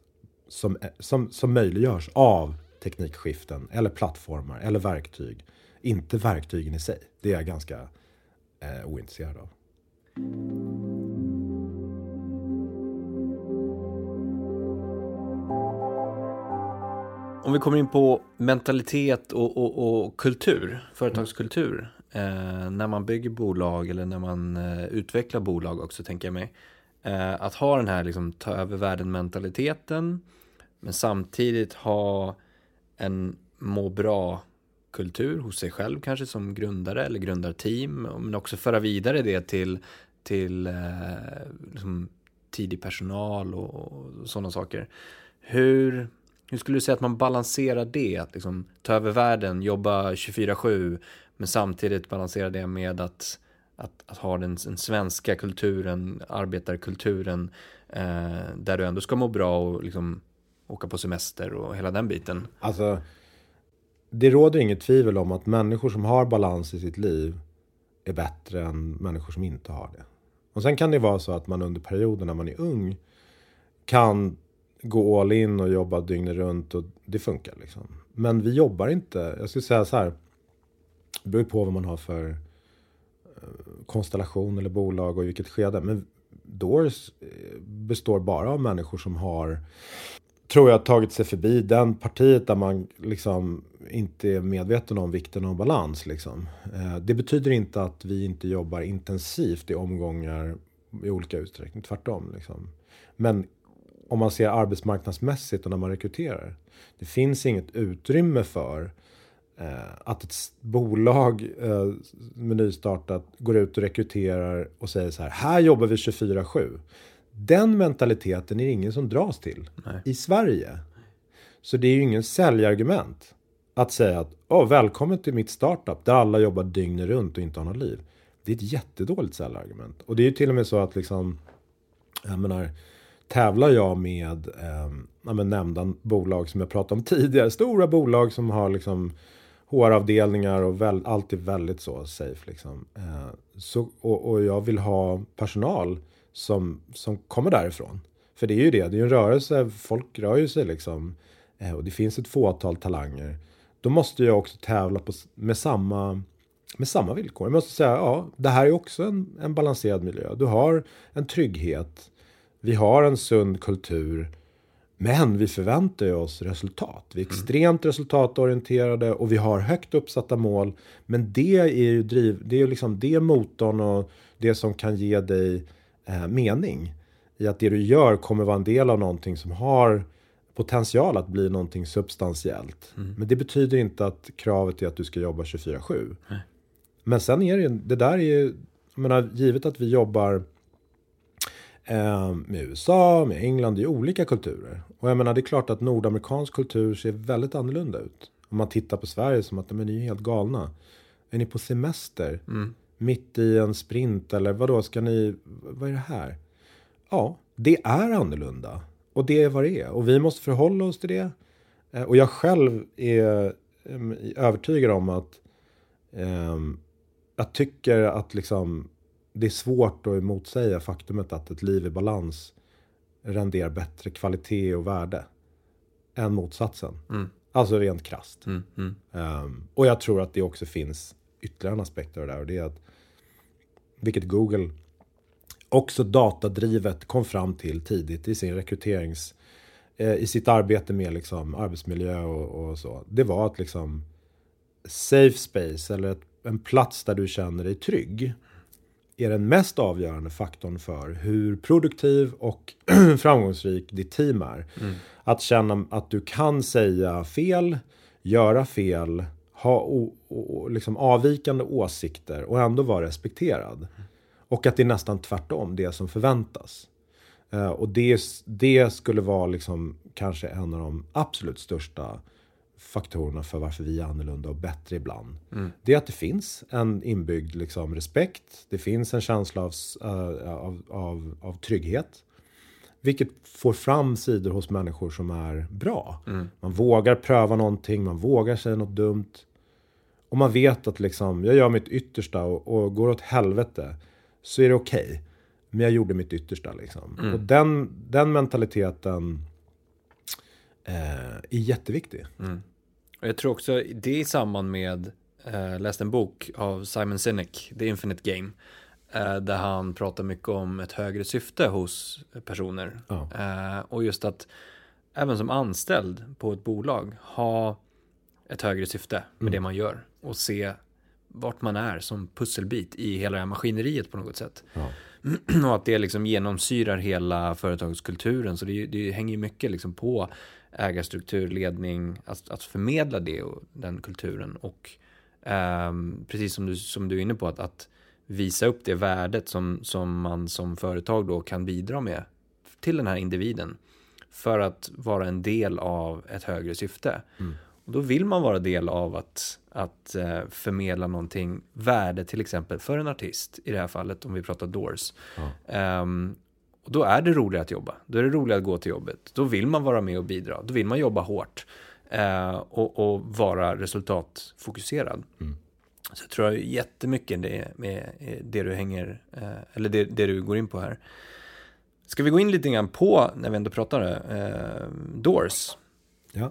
som, som, som möjliggörs av teknikskiften eller plattformar eller verktyg. Inte verktygen i sig. Det är jag ganska eh, ointresserad av. Om vi kommer in på mentalitet och, och, och kultur, företagskultur eh, när man bygger bolag eller när man eh, utvecklar bolag också tänker jag mig. Eh, att ha den här liksom ta över världen mentaliteten men samtidigt ha en må bra kultur hos sig själv kanske som grundare eller grundarteam men också föra vidare det till, till eh, liksom tidig personal och, och sådana saker. Hur, hur skulle du säga att man balanserar det? Att liksom ta över världen, jobba 24-7 men samtidigt balansera det med att, att, att ha den, den svenska kulturen, arbetarkulturen, eh, där du ändå ska må bra och liksom åka på semester och hela den biten. Alltså, det råder inget tvivel om att människor som har balans i sitt liv är bättre än människor som inte har det. Och sen kan det vara så att man under perioden när man är ung kan gå all in och jobba dygnet runt och det funkar liksom. Men vi jobbar inte, jag skulle säga så här, det beror på vad man har för eh, konstellation eller bolag och i vilket skede. Men Doors eh, består bara av människor som har, tror jag, tagit sig förbi den partiet där man liksom inte är medveten om vikten av balans. Liksom. Eh, det betyder inte att vi inte jobbar intensivt i omgångar i olika utsträckning, tvärtom. Liksom. Men om man ser arbetsmarknadsmässigt och när man rekryterar. Det finns inget utrymme för eh, att ett bolag eh, med nystartat går ut och rekryterar och säger så här, här jobbar vi 24-7. Den mentaliteten är det ingen som dras till Nej. i Sverige. Så det är ju ingen säljargument att säga att oh, välkommen till mitt startup där alla jobbar dygnet runt och inte har något liv. Det är ett jättedåligt säljargument. Och det är ju till och med så att liksom, jag menar, tävlar jag med eh, nämnda bolag som jag pratade om tidigare, stora bolag som har liksom HR-avdelningar och väl, allt är väldigt så safe. Liksom. Eh, så, och, och, jag vill ha personal som, som kommer därifrån. För det är ju det, det är ju en rörelse, folk rör ju sig liksom. Eh, och det finns ett fåtal talanger. Då måste jag också tävla på, med, samma, med samma villkor. Jag måste säga, ja, det här är också en, en balanserad miljö. Du har en trygghet. Vi har en sund kultur. Men vi förväntar oss resultat. Vi är mm. extremt resultatorienterade och vi har högt uppsatta mål. Men det är ju driv, det är liksom det motorn och det som kan ge dig eh, mening. I att det du gör kommer vara en del av någonting som har potential att bli någonting substantiellt. Mm. Men det betyder inte att kravet är att du ska jobba 24-7. Men sen är det det där är ju, jag menar, givet att vi jobbar eh, med USA, med England, det är olika kulturer. Och jag menar, det är klart att nordamerikansk kultur ser väldigt annorlunda ut. Om man tittar på Sverige som att, men ni är helt galna. Är ni på semester? Mm. Mitt i en sprint eller vad då ska ni, vad är det här? Ja, det är annorlunda. Och det är vad det är. Och vi måste förhålla oss till det. Eh, och jag själv är övertygad om att eh, jag tycker att liksom det är svårt att emotsäga faktumet att ett liv i balans renderar bättre kvalitet och värde än motsatsen. Mm. Alltså rent krast. Mm, mm. Um, och jag tror att det också finns ytterligare en aspekt av det där. Och det är att, vilket Google också datadrivet kom fram till tidigt i sin rekryterings... Eh, I sitt arbete med liksom arbetsmiljö och, och, så. Det var att liksom safe space eller ett, en plats där du känner dig trygg är den mest avgörande faktorn för hur produktiv och framgångsrik ditt team är. Mm. Att känna att du kan säga fel, göra fel, ha o, o, liksom avvikande åsikter och ändå vara respekterad. Och att det är nästan tvärtom, det som förväntas. Uh, och det, det skulle vara liksom kanske en av de absolut största faktorerna för varför vi är annorlunda och bättre ibland. Mm. Det är att det finns en inbyggd liksom, respekt. Det finns en känsla av, uh, av, av, av, trygghet. Vilket får fram sidor hos människor som är bra. Mm. Man vågar pröva någonting, man vågar säga något dumt. Och man vet att liksom, jag gör mitt yttersta och, och går åt helvete så är det okej. Okay. Men jag gjorde mitt yttersta liksom. Mm. Och den, den mentaliteten eh, är jätteviktig. Mm. Och jag tror också det i samband med, eh, läste en bok av Simon Sinek, The Infinite Game. Eh, där han pratar mycket om ett högre syfte hos personer. Ja. Eh, och just att även som anställd på ett bolag ha ett högre syfte med mm. det man gör. Och se vart man är som pusselbit i hela det här maskineriet på något sätt. Ja. Och att det liksom genomsyrar hela företagskulturen. Så det, det hänger ju mycket liksom på ägarstruktur, ledning, att, att förmedla det och den kulturen. Och eh, precis som du, som du är inne på, att, att visa upp det värdet som, som man som företag då kan bidra med till den här individen. För att vara en del av ett högre syfte. Mm. Och då vill man vara del av att, att eh, förmedla någonting värde till exempel för en artist. I det här fallet om vi pratar Doors. Ja. Um, och då är det roligare att jobba. Då är det roligare att gå till jobbet. Då vill man vara med och bidra. Då vill man jobba hårt. Uh, och, och, vara resultatfokuserad. Mm. Så jag tror jag jättemycket det med det du hänger, eller det, det, du går in på här. Ska vi gå in lite grann på, när vi ändå pratar, uh, Doors. Ja.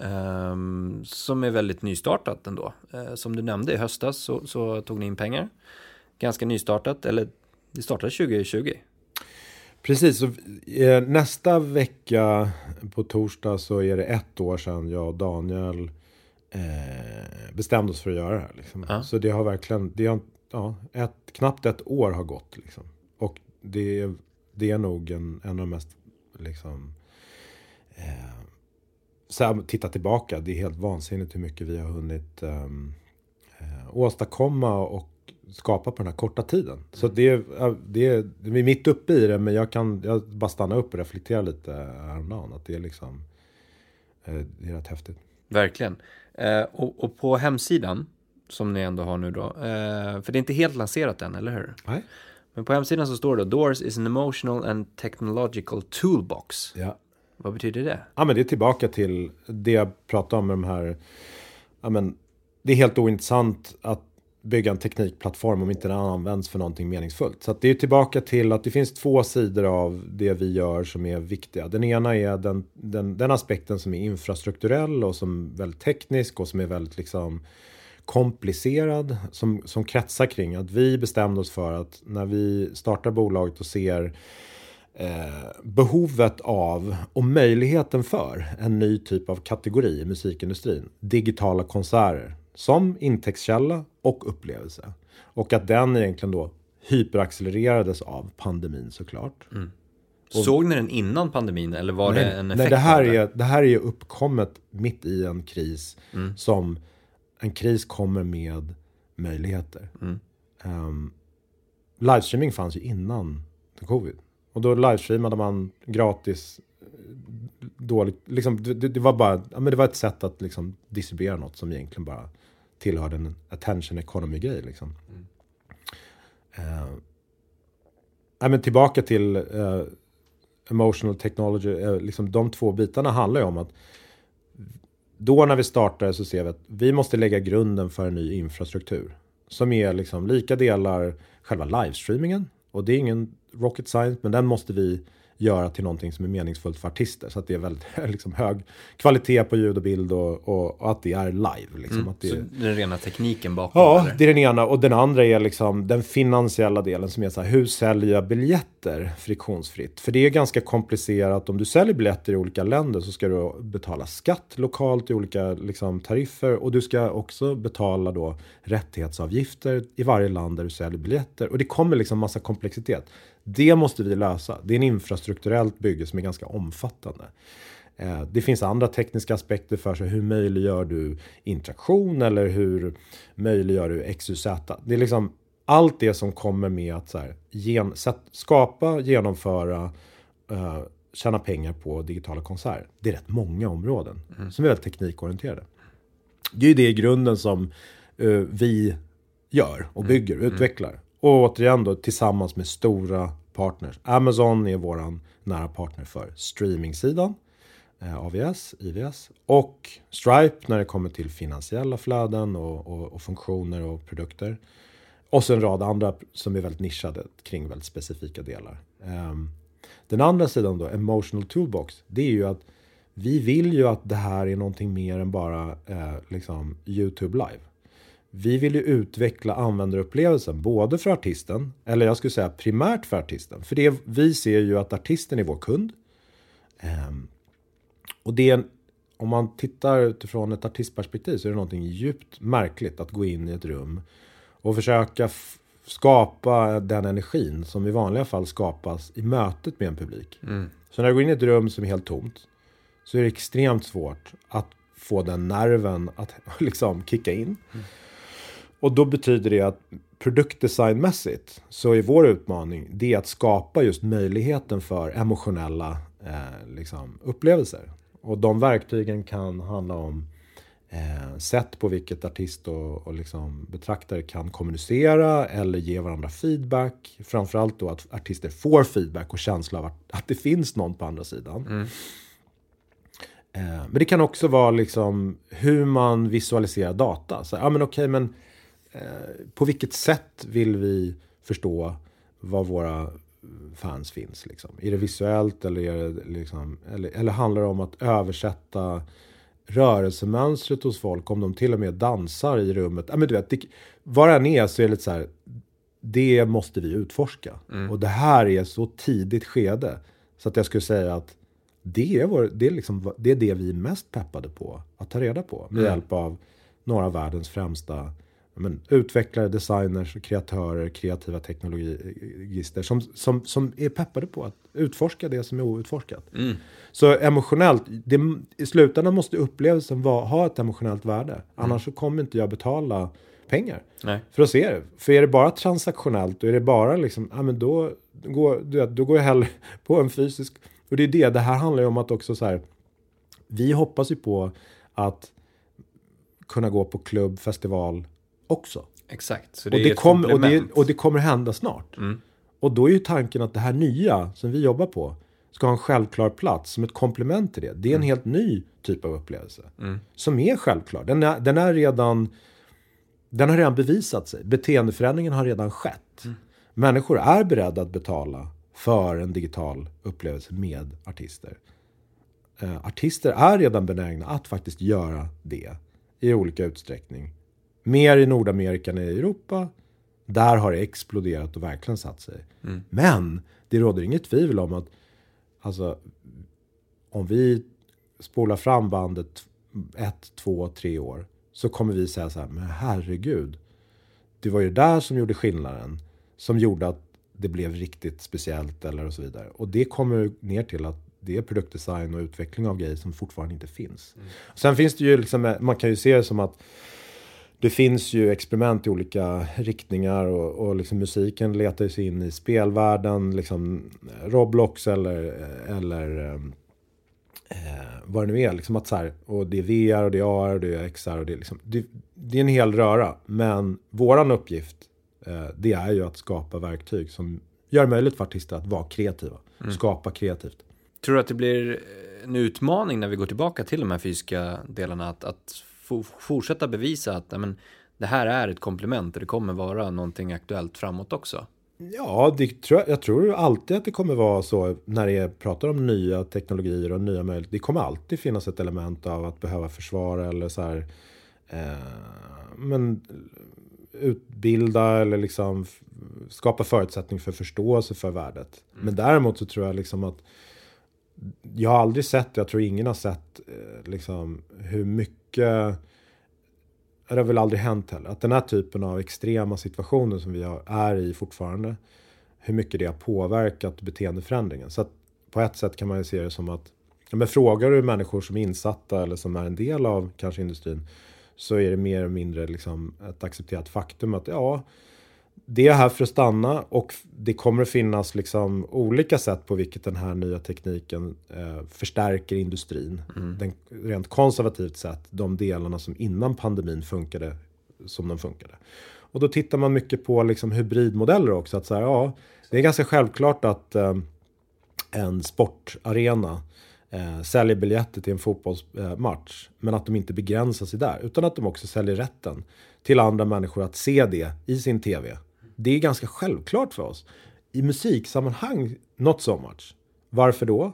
Um, som är väldigt nystartat ändå. Uh, som du nämnde i höstas så, så, tog ni in pengar. Ganska nystartat, eller det startade 2020. Precis, så, eh, nästa vecka på torsdag så är det ett år sedan jag och Daniel eh, bestämde oss för att göra det här. Liksom. Ja. Så det har verkligen, det har, ja, ett, knappt ett år har gått. Liksom. Och det, det är nog en, en av de mest liksom, eh, så här, titta tillbaka, det är helt vansinnigt hur mycket vi har hunnit um, åstadkomma och skapa på den här korta tiden. Så det är, det är, vi är mitt uppe i det, men jag kan jag bara stanna upp och reflektera lite häromdagen. Att det är liksom, eh, det är rätt häftigt. Verkligen. Eh, och, och på hemsidan, som ni ändå har nu då, eh, för det är inte helt lanserat än, eller hur? Nej. Men på hemsidan så står det Doors is an emotional and technological toolbox. Ja. Vad betyder det? Ja, men det är tillbaka till det jag pratade om med de här... Ja, men det är helt ointressant att bygga en teknikplattform om inte den används för någonting meningsfullt. Så att det är tillbaka till att det finns två sidor av det vi gör som är viktiga. Den ena är den, den, den aspekten som är infrastrukturell och som är väldigt teknisk och som är väldigt liksom komplicerad som, som kretsar kring att vi bestämde oss för att när vi startar bolaget och ser behovet av och möjligheten för en ny typ av kategori i musikindustrin. Digitala konserter som intäktskälla och upplevelse. Och att den egentligen då hyperaccelererades av pandemin såklart. Mm. Såg ni den innan pandemin eller var nej, det en effekt nej, det här, är, det här är ju uppkommet mitt i en kris Mm. som en kris kommer med möjligheter. Mm. Um, livestreaming fanns ju innan covid. Och då livestreamade man gratis. Dåligt, liksom, det, det var bara, ja, men det var ett sätt att liksom distribuera något som egentligen bara tillhörde en attention economy-grej. Liksom. Mm. Nej, men tillbaka till eh, emotional technology. eh, liksom de två bitarna handlar ju om att då när vi startar så ser vi att vi måste lägga grunden för en ny infrastruktur. Som är liksom lika delar själva livestreamingen. Och det är ingen rocket science, men den måste vi göra till någonting som är meningsfullt för artister. Så att det är väldigt liksom, hög kvalitet på ljud och bild och, och, och att det är live. Liksom, Mm. att det Så är, den rena tekniken bakom? Ja, eller? det är den ena. Och den andra är liksom den finansiella delen som är så här, hur säljer jag biljetter friktionsfritt? För det är ganska komplicerat. Om du säljer biljetter i olika länder så ska du betala skatt lokalt i olika liksom, tariffer. Och du ska också betala då rättighetsavgifter i varje land där du säljer biljetter. Och det kommer liksom massa komplexitet. Det måste vi lösa. Det är en infrastrukturellt bygge som är ganska omfattande. Eh, Det finns andra tekniska aspekter för sig. Hur möjliggör du interaktion eller hur möjliggör du XYZ? Det är liksom allt det som kommer med att så här, gen, skapa, genomföra, uh, tjäna pengar på digitala konserter. Det är rätt många områden som är väldigt teknikorienterade. Det är ju det i grunden som eh, vi gör och bygger, utvecklar. Och återigen då tillsammans med stora partners. Amazon är våran nära partner för streamingsidan. Eh, AVS, IVS och Stripe när det kommer till finansiella flöden och, och, och funktioner och produkter. Och så en rad andra som är väldigt nischade kring väldigt specifika delar. Ehm, den andra sidan då, emotional toolbox, det är ju att vi vill ju att det här är någonting mer än bara eh, liksom YouTube live. Vi vill ju utveckla användarupplevelsen både för artisten, eller jag skulle säga primärt för artisten. För det, vi ser ju att artisten är vår kund. Ehm, och det är, en- om man tittar utifrån ett artistperspektiv så är det någonting djupt märkligt att gå in i ett rum och försöka skapa den energin som i vanliga fall skapas i mötet med en publik. Mm. Så när du går in i ett rum som är helt tomt så är det extremt svårt att få den nerven att liksom kicka in. Och då betyder det att produktdesignmässigt så är vår utmaning det att skapa just möjligheten för emotionella eh, liksom, upplevelser. Och de verktygen kan handla om eh, sätt på vilket artist och, och liksom betraktare kan kommunicera eller ge varandra feedback. Framförallt då att artister får feedback och känsla av att, att det finns någon på andra sidan. Mm. Eh, men det kan också vara liksom hur man visualiserar data. Så, ja, men okej, men eh, på vilket sätt vill vi förstå var våra fans finns? Liksom? Är det visuellt eller, är det liksom, eller, eller handlar det om att översätta rörelsemönstret hos folk om de till och med dansar i rummet? Ja, men du vet, det, vad det än är så är det lite så här, det måste vi utforska. Och det här är så tidigt skede så att jag skulle säga att det är, vår, det, är liksom, det är det vi är mest peppade på att ta reda på med hjälp av några av världens främsta men, utvecklare, designers, kreatörer, kreativa teknologister som, som, som är peppade på att utforska det som är outforskat. Mm. Så emotionellt, det, i slutändan måste upplevelsen vara, ha ett emotionellt värde. Annars så kommer inte jag betala pengar Nej. för att se det. För är det bara transaktionellt och är det bara liksom, ja men då, går, du vet, då går jag hellre på en fysisk. Och det är det, det här handlar ju om att också så här, vi hoppas ju på att kunna gå på klubb, festival också. Exakt. Så och, är det kom, och, det, och det kommer hända snart. Mm. Och då är ju tanken att det här nya som vi jobbar på ska ha en självklar plats som ett komplement till det. Det är en helt ny typ av upplevelse. Mm. Som är självklar. Den är, den är redan... Den har redan bevisat sig. Beteendeförändringen har redan skett. Människor är beredda att betala för en digital upplevelse med artister. Eh, artister är redan benägna att faktiskt göra det i olika utsträckning. Mer i Nordamerika än i Europa. Där har det exploderat och verkligen satt sig. Men det råder inget tvivel om att alltså, om vi spolar fram bandet ett, två, tre år så kommer vi säga så här, men herregud. Det var ju där som gjorde skillnaden. Som gjorde att det blev riktigt speciellt eller och så vidare. Och det kommer ner till att det är produktdesign och utveckling av grejer som fortfarande inte finns. Sen finns det ju liksom, man kan ju se det som att det finns ju experiment i olika riktningar och, och liksom musiken letar sig in i spelvärlden, liksom Roblox eller, eller eh, vad det nu är. Liksom att så här, och det är VR och det är AR och det är XR och det är, liksom, det, det är en hel röra. Men våran uppgift eh, det är ju att skapa verktyg som gör det möjligt för artister att vara kreativa. Skapa kreativt. Tror du att det blir en utmaning när vi går tillbaka till de här fysiska delarna att, att fortsätta bevisa att men, det här är ett komplement och det kommer vara någonting aktuellt framåt också? Ja, det tror jag, jag tror alltid att det kommer vara så när det pratar om nya teknologier och nya möjligheter. Det kommer alltid finnas ett element av att behöva försvara eller så här. Eh, men utbilda eller liksom skapa förutsättning för förståelse för värdet. Men däremot så tror jag liksom att jag har aldrig sett, jag tror ingen har sett eh, liksom hur mycket det har väl aldrig hänt heller. Att den här typen av extrema situationer som vi är i fortfarande, hur mycket det har påverkat beteendeförändringen. Så att på ett sätt kan man ju se det som att, men frågar du människor som är insatta eller som är en del av kanske industrin, så är det mer eller mindre liksom ett accepterat faktum att ja, det är här för att stanna och det kommer att finnas liksom olika sätt på vilket den här nya tekniken eh, förstärker industrin. Den, rent konservativt sett, de delarna som innan pandemin funkade som de funkade. Och då tittar man mycket på liksom hybridmodeller också. Att så här, ja, det är ganska självklart att eh, en sportarena eh, säljer biljetter till en fotbollsmatch. Men att de inte begränsar sig där. Utan att de också säljer rätten till andra människor att se det i sin tv. Det är ganska självklart för oss. I musiksammanhang, not so much. Varför då?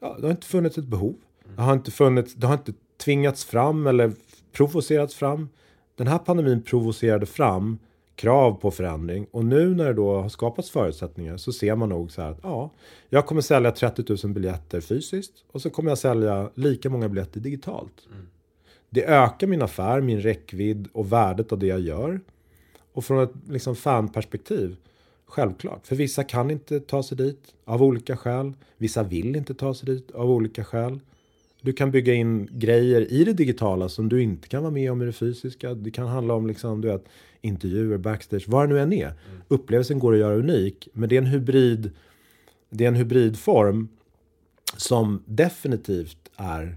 Ja, det har inte funnits ett behov. Det har inte, funnits, det har inte tvingats fram eller provocerats fram. Den här pandemin provocerade fram krav på förändring och nu när det då har skapats förutsättningar så ser man nog så här att ja, jag kommer sälja 30 000 biljetter fysiskt och så kommer jag sälja lika många biljetter digitalt. Det ökar min affär, min räckvidd och värdet av det jag gör. Och från ett liksom fanperspektiv, självklart. För vissa kan inte ta sig dit av olika skäl. Vissa vill inte ta sig dit av olika skäl. Du kan bygga in grejer i det digitala som du inte kan vara med om i det fysiska. Det kan handla om liksom, du vet, intervjuer, backstage, vad det nu än är. Upplevelsen går att göra unik, men det är en hybrid det är en hybridform som definitivt är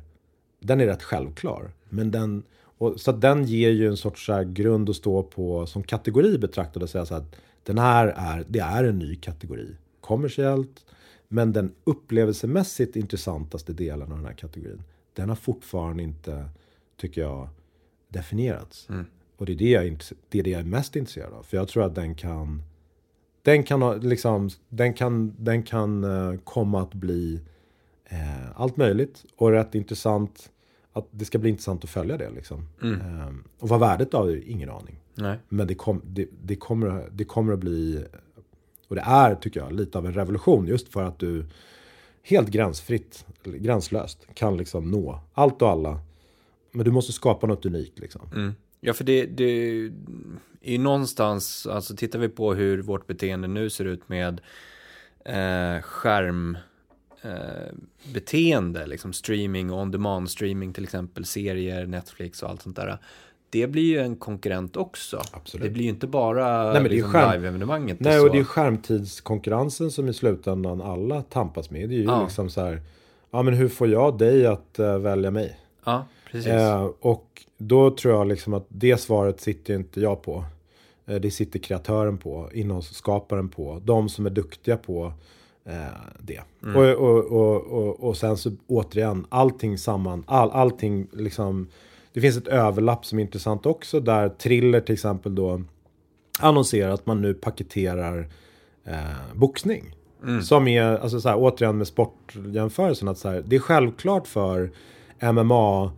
den är rätt självklar. Men den, och, så den ger ju en sorts så grund att stå på som kategori betraktad och säga så att den här är, det är en ny kategori. Kommersiellt, men den upplevelsemässigt intressantaste delen av den här kategorin, den har fortfarande inte, tycker jag, definierats. Och det är det, jag, det är det jag är mest intresserad av. För jag tror att den kan, den kan, ha- liksom, den kan, den kan eh, komma att bli eh, allt möjligt. Och rätt intressant, att det ska bli intressant att följa det. Liksom. Eh, och vad värdet av det, ingen aning. Nej. Men det, kom, det, det, kommer, det kommer att bli, och det är tycker jag, lite av en revolution. Just för att du helt gränsfritt, gränslöst, kan liksom nå allt och alla. Men du måste skapa något unikt liksom. Mm. Ja, för det, det är ju någonstans, alltså tittar vi på hur vårt beteende nu ser ut med eh, skärm eh, beteende, liksom streaming och on-demand streaming till exempel, serier, Netflix och allt sånt där. Det blir ju en konkurrent också. Absolut. Det blir ju inte bara Nej, liksom, skärm- live-evenemanget. Nej, så. och det är ju skärmtidskonkurrensen som i slutändan alla tampas med. Det är ju Ja. liksom så här, ja men hur får jag dig att eh, välja mig? Ja, Precis. Eh, och då tror jag liksom att det svaret sitter inte jag på. Eh, det sitter kreatören på, innehållsskaparen på, de som är duktiga på det. Mm. Och, och, och, och, och sen så återigen, allting samman, all, allting liksom. Det finns ett överlapp som är intressant också där Triller till exempel då annonserar att man nu paketerar eh, boxning. Som är, alltså så här, återigen med sportjämförelsen, att så här, det är självklart för MMA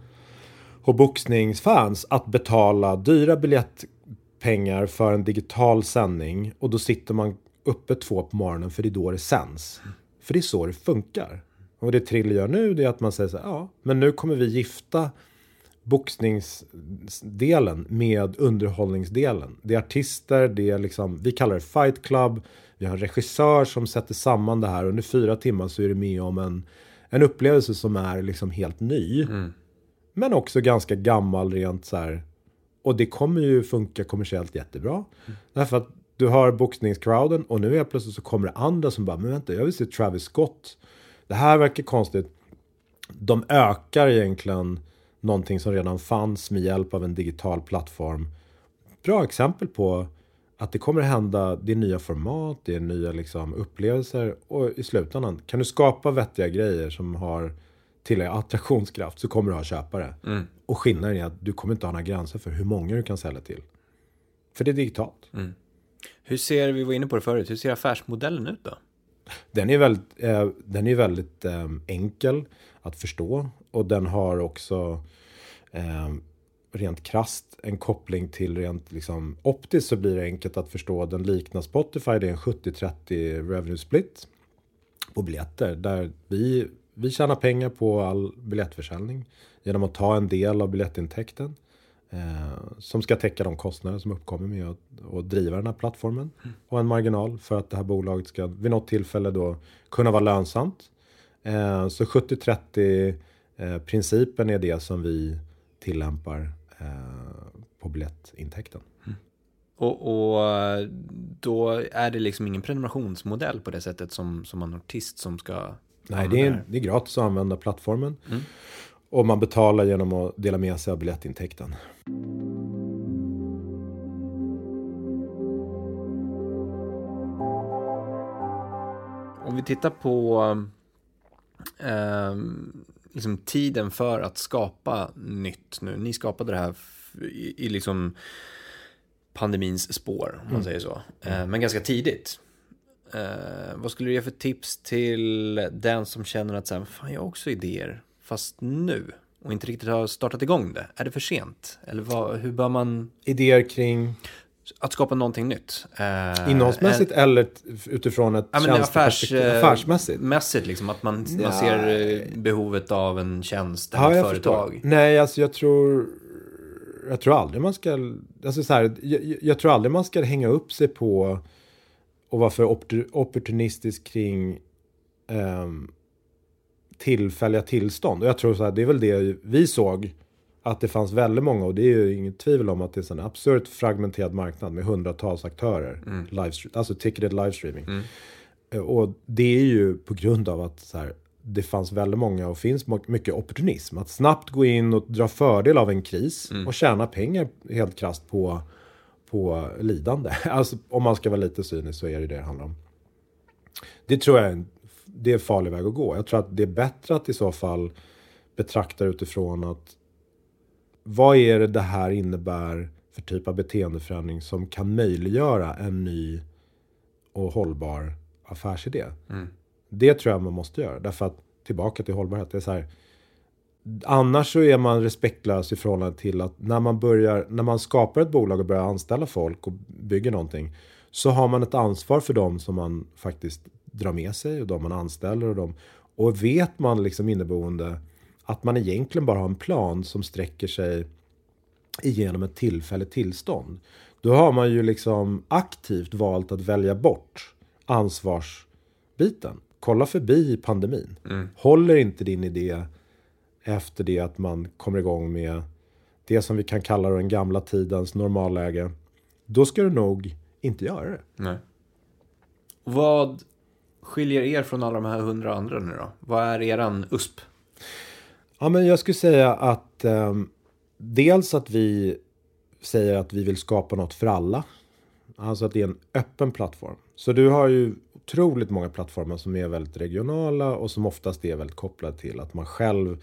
och boxningsfans att betala dyra biljettpengar för en digital sändning och då sitter man uppe två på morgonen för det är då det sänds. För det är så det funkar. Och det Triller gör nu det är att man säger så här, ja, men nu kommer vi gifta boxningsdelen med underhållningsdelen. Det är artister, det är liksom, vi kallar det fight club. Vi har en regissör som sätter samman det här. Under fyra timmar så är du med om en, en upplevelse som är liksom helt ny. Men också ganska gammal rent så här. Och det kommer ju funka kommersiellt jättebra. Därför att du har boxningscrowden och nu är plötsligt så kommer det andra som bara, men vänta, jag vill se Travis Scott. Det här verkar konstigt. De ökar egentligen någonting som redan fanns med hjälp av en digital plattform. Bra exempel på att det kommer hända, det är nya format, det är nya liksom upplevelser och i slutändan kan du skapa vettiga grejer som har tillräcklig attraktionskraft så kommer du ha köpare. Och skillnaden är att du kommer inte ha några gränser för hur många du kan sälja till. För det är digitalt. Hur ser, vi var inne på det förut, hur ser affärsmodellen ut då? Den är väldigt, eh, den är väldigt eh, enkel att förstå och den har också eh, rent krast en koppling till rent liksom optiskt så blir det enkelt att förstå. Den liknar Spotify, det är en 70-30 revenue split på biljetter där vi, vi tjänar pengar på all biljettförsäljning genom att ta en del av biljettintäkten som ska täcka de kostnader som uppkommer med att, att driva den här plattformen och en marginal för att det här bolaget ska vid något tillfälle då kunna vara lönsamt. Eh, så 70-30 eh, principen är det som vi tillämpar eh, på biljettintäkten. Och, och eh, då är det liksom ingen prenumerationsmodell på det sättet som, som en artist som ska... Nej, det är, det är gratis att använda plattformen. Och man betalar genom att dela med sig av biljettintäkten. Om vi tittar på ehm, liksom tiden för att skapa nytt nu. Ni skapade det här i, i liksom pandemins spår, om man säger så. Eh, men ganska tidigt. Eh, vad skulle du ge för tips till den som känner att så här, fan, jag har också idéer, fast nu, och inte riktigt har startat igång det? Är det för sent? Eller vad, hur bör man, Idéer kring att skapa någonting nytt? Eh, innehållsmässigt eller t- utifrån ett Ja, men affärs, tjänsteperspektiv? eh, Affärsmässigt? Mässigt liksom, att man, Ja. man ser eh, behovet av en tjänst eller Ja, ett företag. förstår. Nej, alltså jag tror... Jag tror aldrig man ska... Alltså så här, jag, jag tror aldrig man ska hänga upp sig på och vara för opportunistisk kring ehm, tillfälliga tillstånd. Och jag tror så här, det är väl det vi såg. Att det fanns väldigt många, och det är ju inget tvivel om att det är en absurt fragmenterad marknad med hundratals aktörer. Livestre- alltså ticketed livestreaming. Eh, Och det är ju på grund av att så här, det fanns väldigt många och finns mycket opportunism. Att snabbt gå in och dra fördel av en kris och tjäna pengar helt krasst på, på lidande. Alltså om man ska vara lite cynisk så är det det det handlar om. Det tror jag är en, det är en farlig väg att gå. Jag tror att det är bättre att i så fall betrakta utifrån att vad är det det här innebär för typ av beteendeförändring som kan möjliggöra en ny och hållbar affärsidé. Det tror jag man måste göra. Därför att tillbaka till hållbarhet. Det är så här, annars så är man respektlös i förhållande till att när man börjar, när man skapar ett bolag och börjar anställa folk och bygger någonting. Så har man ett ansvar för dem som man faktiskt drar med sig och de man anställer och dem. Och vet man liksom inneboende att man egentligen bara har en plan som sträcker sig igenom ett tillfälligt tillstånd. Då har man ju liksom aktivt valt att välja bort ansvarsbiten. Kolla förbi pandemin. Håller inte din idé efter det att man kommer igång med det som vi kan kalla den gamla tidens normalläge. Då ska du nog inte göra det. Nej. Vad skiljer er från alla de här hundra andra nu då? Vad är eran USP? Ja, men jag skulle säga att eh, dels att vi säger att vi vill skapa något för alla. Alltså att det är en öppen plattform. Så du har ju otroligt många plattformar som är väldigt regionala och som oftast är väldigt kopplade till att man själv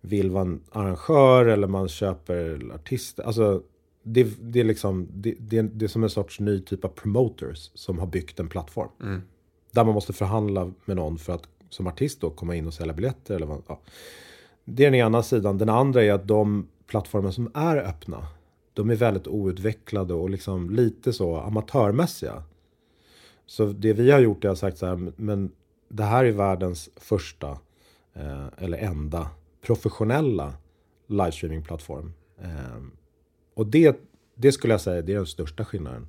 vill vara en arrangör eller man köper artister. Alltså det, det, är liksom, det, det, det är som en sorts ny typ av promoters som har byggt en plattform. Mm. Där man måste förhandla med någon för att som artist då komma in och sälja biljetter. Eller vad, ja. Det är den ena sidan. Den andra är att de plattformar som är öppna, de är väldigt outvecklade och liksom lite så amatörmässiga. Så det vi har gjort är att sagt så här, men det här är världens första eh, eller enda professionella livestreamingplattform. Eh, och det, det skulle jag säga det är den största skillnaden.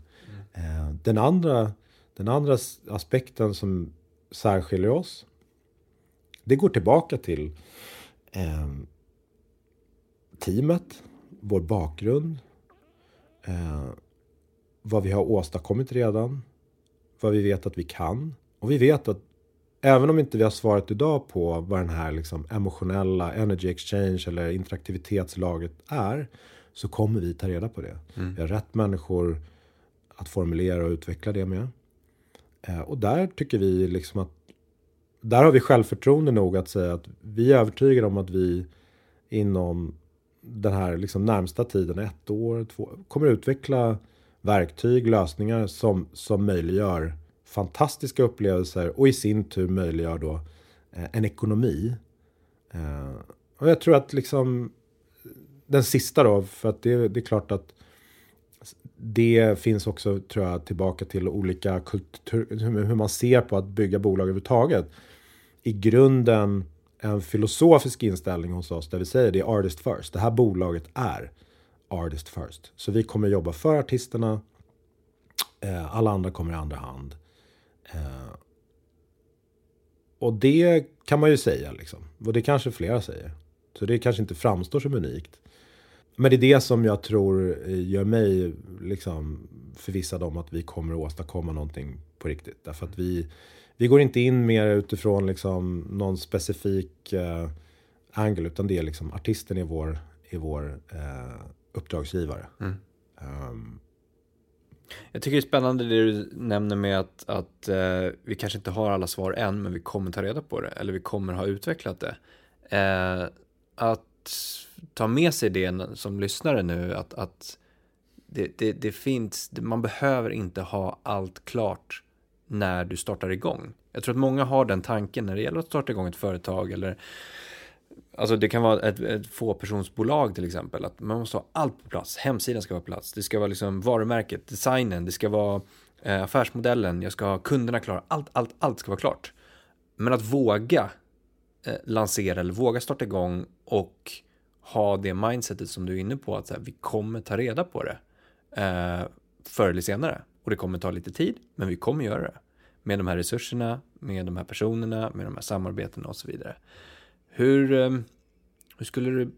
Mm. Eh, den, andra, den andra aspekten som särskiljer oss, det går tillbaka till eh, teamet, vår bakgrund, eh, vad vi har åstadkommit redan, vad vi vet att vi kan. Och vi vet att även om inte vi har svarat idag på vad den här liksom emotionella energy exchange eller interaktivitetslaget är så kommer vi ta reda på det. Mm. Vi har rätt människor att formulera och utveckla det med. Eh, och där tycker vi liksom att där har vi självförtroende nog att säga att vi är övertygade om att vi inom den här liksom närmsta tiden, ett år, två, kommer utveckla verktyg, lösningar som, som möjliggör fantastiska upplevelser och i sin tur möjliggör då eh, en ekonomi. Eh, och jag tror att liksom den sista då, för att det, det är klart att det finns också, tror jag, tillbaka till olika kultur, hur man ser på att bygga bolag överhuvudtaget. I grunden en filosofisk inställning hos oss där vi säger det är artist first. Det här bolaget är artist first. Så vi kommer jobba för artisterna. Eh, alla andra kommer i andra hand. Eh, och det kan man ju säga liksom. Och det kanske flera säger. Så det kanske inte framstår som unikt. Men det är det som jag tror gör mig liksom förvissad om att vi kommer att åstadkomma någonting på riktigt. Därför att vi, vi går inte in mer utifrån liksom någon specifik eh, angle, utan det är liksom artisten är vår, är vår eh, uppdragsgivare. Mm. Um, jag tycker det är spännande det du nämner med att, att eh, vi kanske inte har alla svar än, men vi kommer ta reda på det, eller vi kommer ha utvecklat det. Eh, att ta med sig det som lyssnare nu, att, att det, det, det finns, man behöver inte ha allt klart när du startar igång. Jag tror att många har den tanken när det gäller att starta igång ett företag eller Alltså det kan vara ett, ett fåpersonsbolag till exempel. Att man måste ha allt på plats. Hemsidan ska vara på plats. Det ska vara liksom varumärket, designen, det ska vara eh, affärsmodellen. Jag ska ha kunderna klara. Allt, allt, allt ska vara klart. Men att våga eh, lansera eller våga starta igång och ha det mindsetet som du är inne på. Att så här, vi kommer ta reda på det eh, förr eller senare. Och det kommer ta lite tid, men vi kommer göra det. Med de här resurserna, med de här personerna, med de här samarbetena och så vidare. Hur, eh, hur skulle du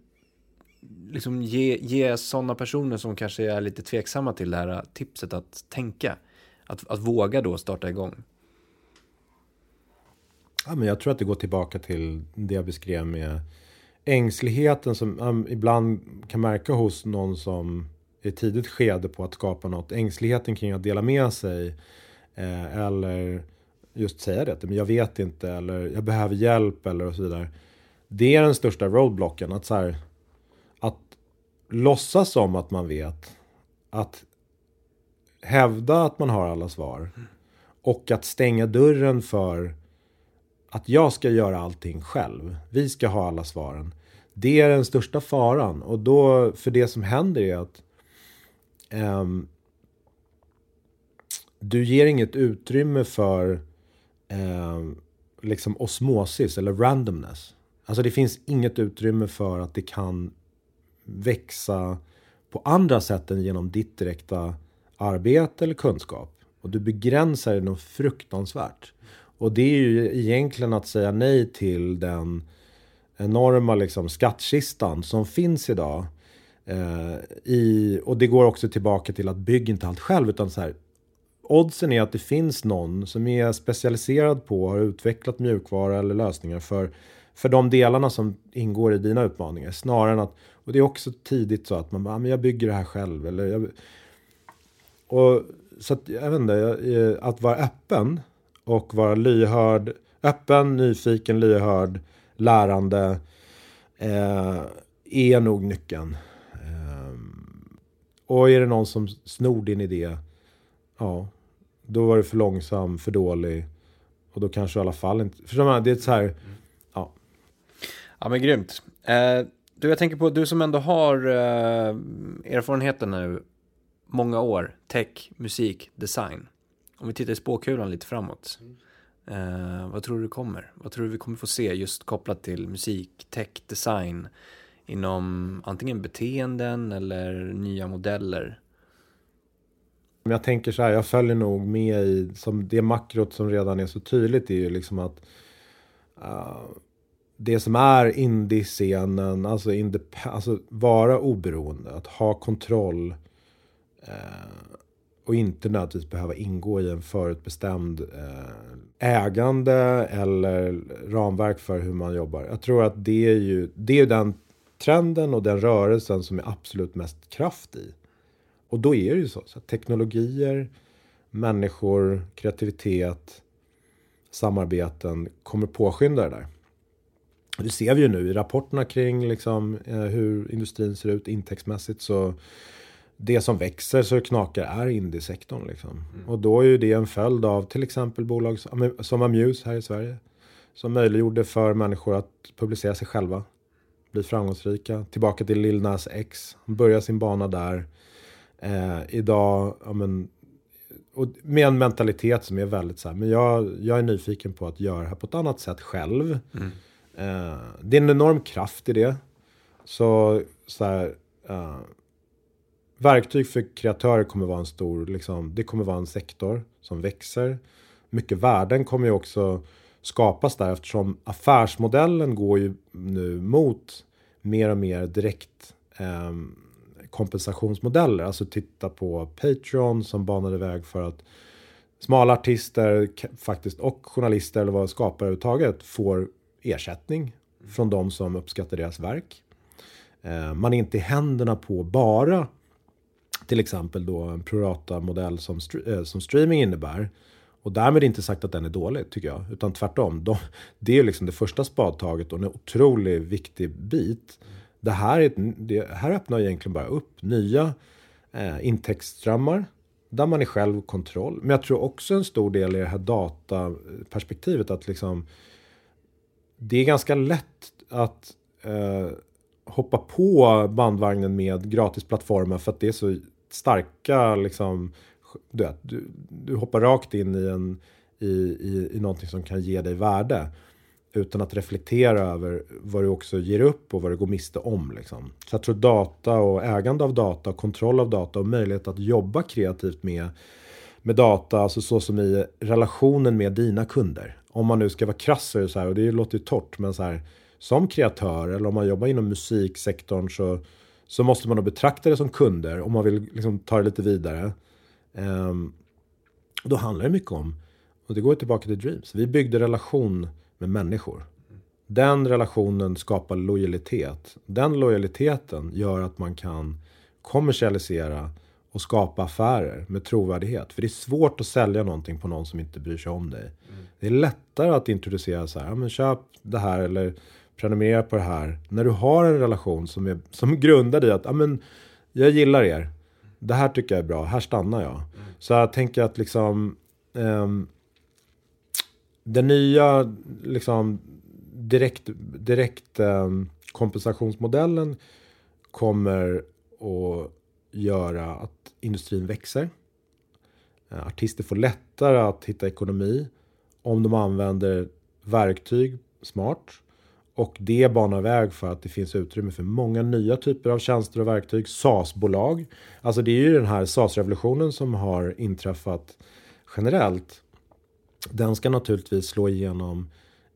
liksom ge, ge sådana personer som kanske är lite tveksamma till det här eh, tipset att tänka? Att, att våga då starta igång? Ja, men jag tror att det går tillbaka till det jag beskrev med ängsligheten som man ibland kan märka hos någon som i tidigt skede på att skapa något. Ängsligheten kring att dela med sig. Eh, eller just säga det, men jag vet inte eller jag behöver hjälp eller och så vidare. Det är den största roadblocken. Att, så här, att låtsas som att man vet. Att hävda att man har alla svar. Och att stänga dörren för att jag ska göra allting själv. Vi ska ha alla svaren. Det är den största faran. Och då, för det som händer är att um, du ger inget utrymme för um, liksom osmosis eller randomness. Alltså det finns inget utrymme för att det kan växa på andra sätt än genom ditt direkta arbete eller kunskap. Och du begränsar det något fruktansvärt. Och det är ju egentligen att säga nej till den enorma liksom skattkistan som finns idag. Eh, i, och det går också tillbaka till att bygga inte allt själv utan så här. Oddsen är att det finns någon som är specialiserad på och har utvecklat mjukvara eller lösningar för för de delarna som ingår i dina utmaningar. Snarare än att, och det är också tidigt så att man bara, ah, men jag bygger det här själv. Eller jag, och så att, jag vet inte, eh, att vara öppen och vara lyhörd, öppen, nyfiken, lyhörd, lärande eh, är nog nyckeln. Eh, och är det någon som snor din idé, ja, då var du för långsam, för dålig. Och då kanske i alla fall inte... Förstår man? Det är så här... Ja. Ja men grymt. Eh, du, jag tänker på, du som ändå har eh, erfarenheten nu, många år, tech, musik, design. Om vi tittar i spåkulan lite framåt. Eh, vad tror du kommer? Vad tror du vi kommer få se just kopplat till musik, tech, design inom antingen beteenden eller nya modeller? Jag tänker så här, jag följer nog med i, som det makrot som redan är så tydligt är ju liksom att uh, det som är indie-scenen, alltså, alltså vara oberoende, att ha kontroll uh, och inte nödvändigtvis behöva ingå i en förutbestämd eh, ägande eller ramverk för hur man jobbar. Jag tror att det är ju det är den trenden och den rörelsen som är absolut mest kraft i. Och då är det ju så, så att teknologier, människor, kreativitet, samarbeten kommer påskynda det där. Det ser vi ju nu i rapporterna kring liksom, eh, hur industrin ser ut intäktsmässigt. Så det som växer så knakar är indiesektorn. Liksom. Mm. Och då är ju det en följd av till exempel bolag som Amuse här i Sverige. Som möjliggjorde för människor att publicera sig själva. Bli framgångsrika. Tillbaka till Lil Nas X. Börja sin bana där. Eh, idag, ja, men, och med en mentalitet som är väldigt så här, men jag, jag är nyfiken på att göra det här på ett annat sätt själv. Mm. Eh, det är en enorm kraft i det. Så, så här, eh, verktyg för kreatörer kommer vara en stor, liksom, det kommer vara en sektor som växer. Mycket värden kommer ju också skapas där eftersom affärsmodellen går ju nu mot mer och mer direkt eh, kompensationsmodeller. Alltså titta på Patreon som banade väg för att smala artister faktiskt och journalister eller vad skapare överhuvudtaget får ersättning från de som uppskattar deras verk. Eh, man är inte i händerna på bara till exempel då en prorata-modell som, eh, som streaming innebär. Och därmed inte sagt att den är dålig tycker jag. Utan tvärtom. De, det är liksom det första spadtaget och en otroligt viktig bit det här, är, det här öppnar egentligen bara upp nya eh, intäktsströmmar där man är själv kontroll. Men jag tror också en stor del i det här dataperspektivet att liksom det är ganska lätt att eh, hoppa på bandvagnen med gratisplattformar för att det är så starka liksom du, du, du hoppar rakt in i, en, i, i, i någonting som kan ge dig värde utan att reflektera över vad du också ger upp och vad du går miste om. Liksom. Så jag tror data och ägande av data, kontroll av data och möjlighet att jobba kreativt med, med data, alltså så som i relationen med dina kunder. Om man nu ska vara krass så här, och det låter ju torrt, men så här, som kreatör eller om man jobbar inom musiksektorn så, så måste man nog betrakta det som kunder om man vill liksom ta det lite vidare. Um, då handlar det mycket om, och det går tillbaka till Dreams, vi byggde relation med människor. Den relationen skapar lojalitet. Den lojaliteten gör att man kan kommersialisera och skapa affärer med trovärdighet. För det är svårt att sälja någonting på någon som inte bryr sig om dig. Mm. Det är lättare att introducera så här, ja, men köp det här eller prenumerera på det här. När du har en relation som, är, som grundar i att, ja, men jag gillar er. Det här tycker jag är bra, här stannar jag. Mm. Så jag tänker att liksom, ehm, um, den nya liksom, direkt, direkt um, kompensationsmodellen kommer att göra att industrin växer. Eh, artister får lättare att hitta ekonomi om de använder verktyg smart. Och det banar väg för att det finns utrymme för många nya typer av tjänster och verktyg. SAS-bolag. Alltså det är ju den här SAS-revolutionen som har inträffat generellt den ska naturligtvis slå igenom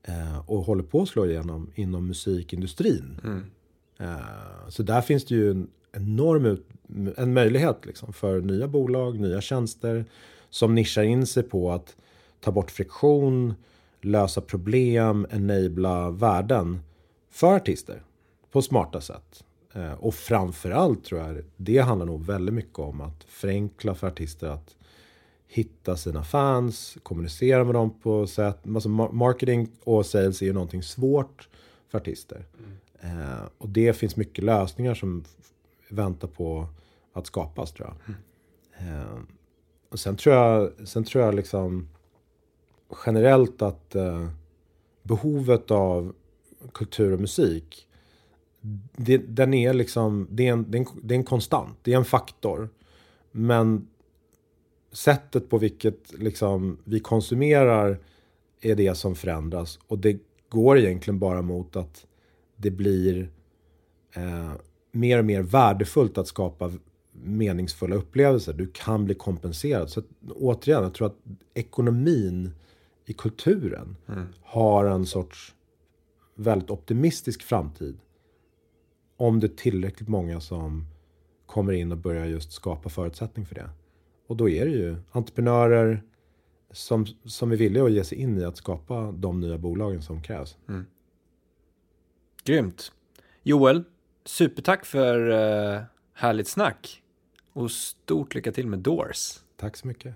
eh, och håller på att slå igenom inom musikindustrin. Mm. Eh, så där finns det ju en enorm ut, en möjlighet liksom, för nya bolag, nya tjänster som nischar in sig på att ta bort friktion, lösa problem, enabla värden för artister på smarta sätt. Eh, och framförallt tror jag det handlar nog väldigt mycket om att förenkla för artister att hitta sina fans, kommunicera med dem på sätt. Alltså marketing och sales är ju någonting svårt för artister. Mm. Eh, och det finns mycket lösningar som väntar på att skapas tror jag. Mm. Eh, och sen tror jag, sen tror jag liksom generellt att eh, behovet av kultur och musik det, den är liksom, det är, en, det, är en, det är en konstant, det är en faktor. Men sättet på vilket liksom, vi konsumerar är det som förändras. Och det går egentligen bara mot att det blir eh, mer och mer värdefullt att skapa meningsfulla upplevelser. Du kan bli kompenserad. Så att, återigen, jag tror att ekonomin i kulturen mm. har en sorts väldigt optimistisk framtid. Om det är tillräckligt många som kommer in och börjar just skapa förutsättning för det. Och då är det ju entreprenörer som, som är villiga att ge sig in i att skapa de nya bolagen som krävs. Mm. Grymt. Joel, supertack för uh, härligt snack. Och stort lycka till med Doors. Tack så mycket.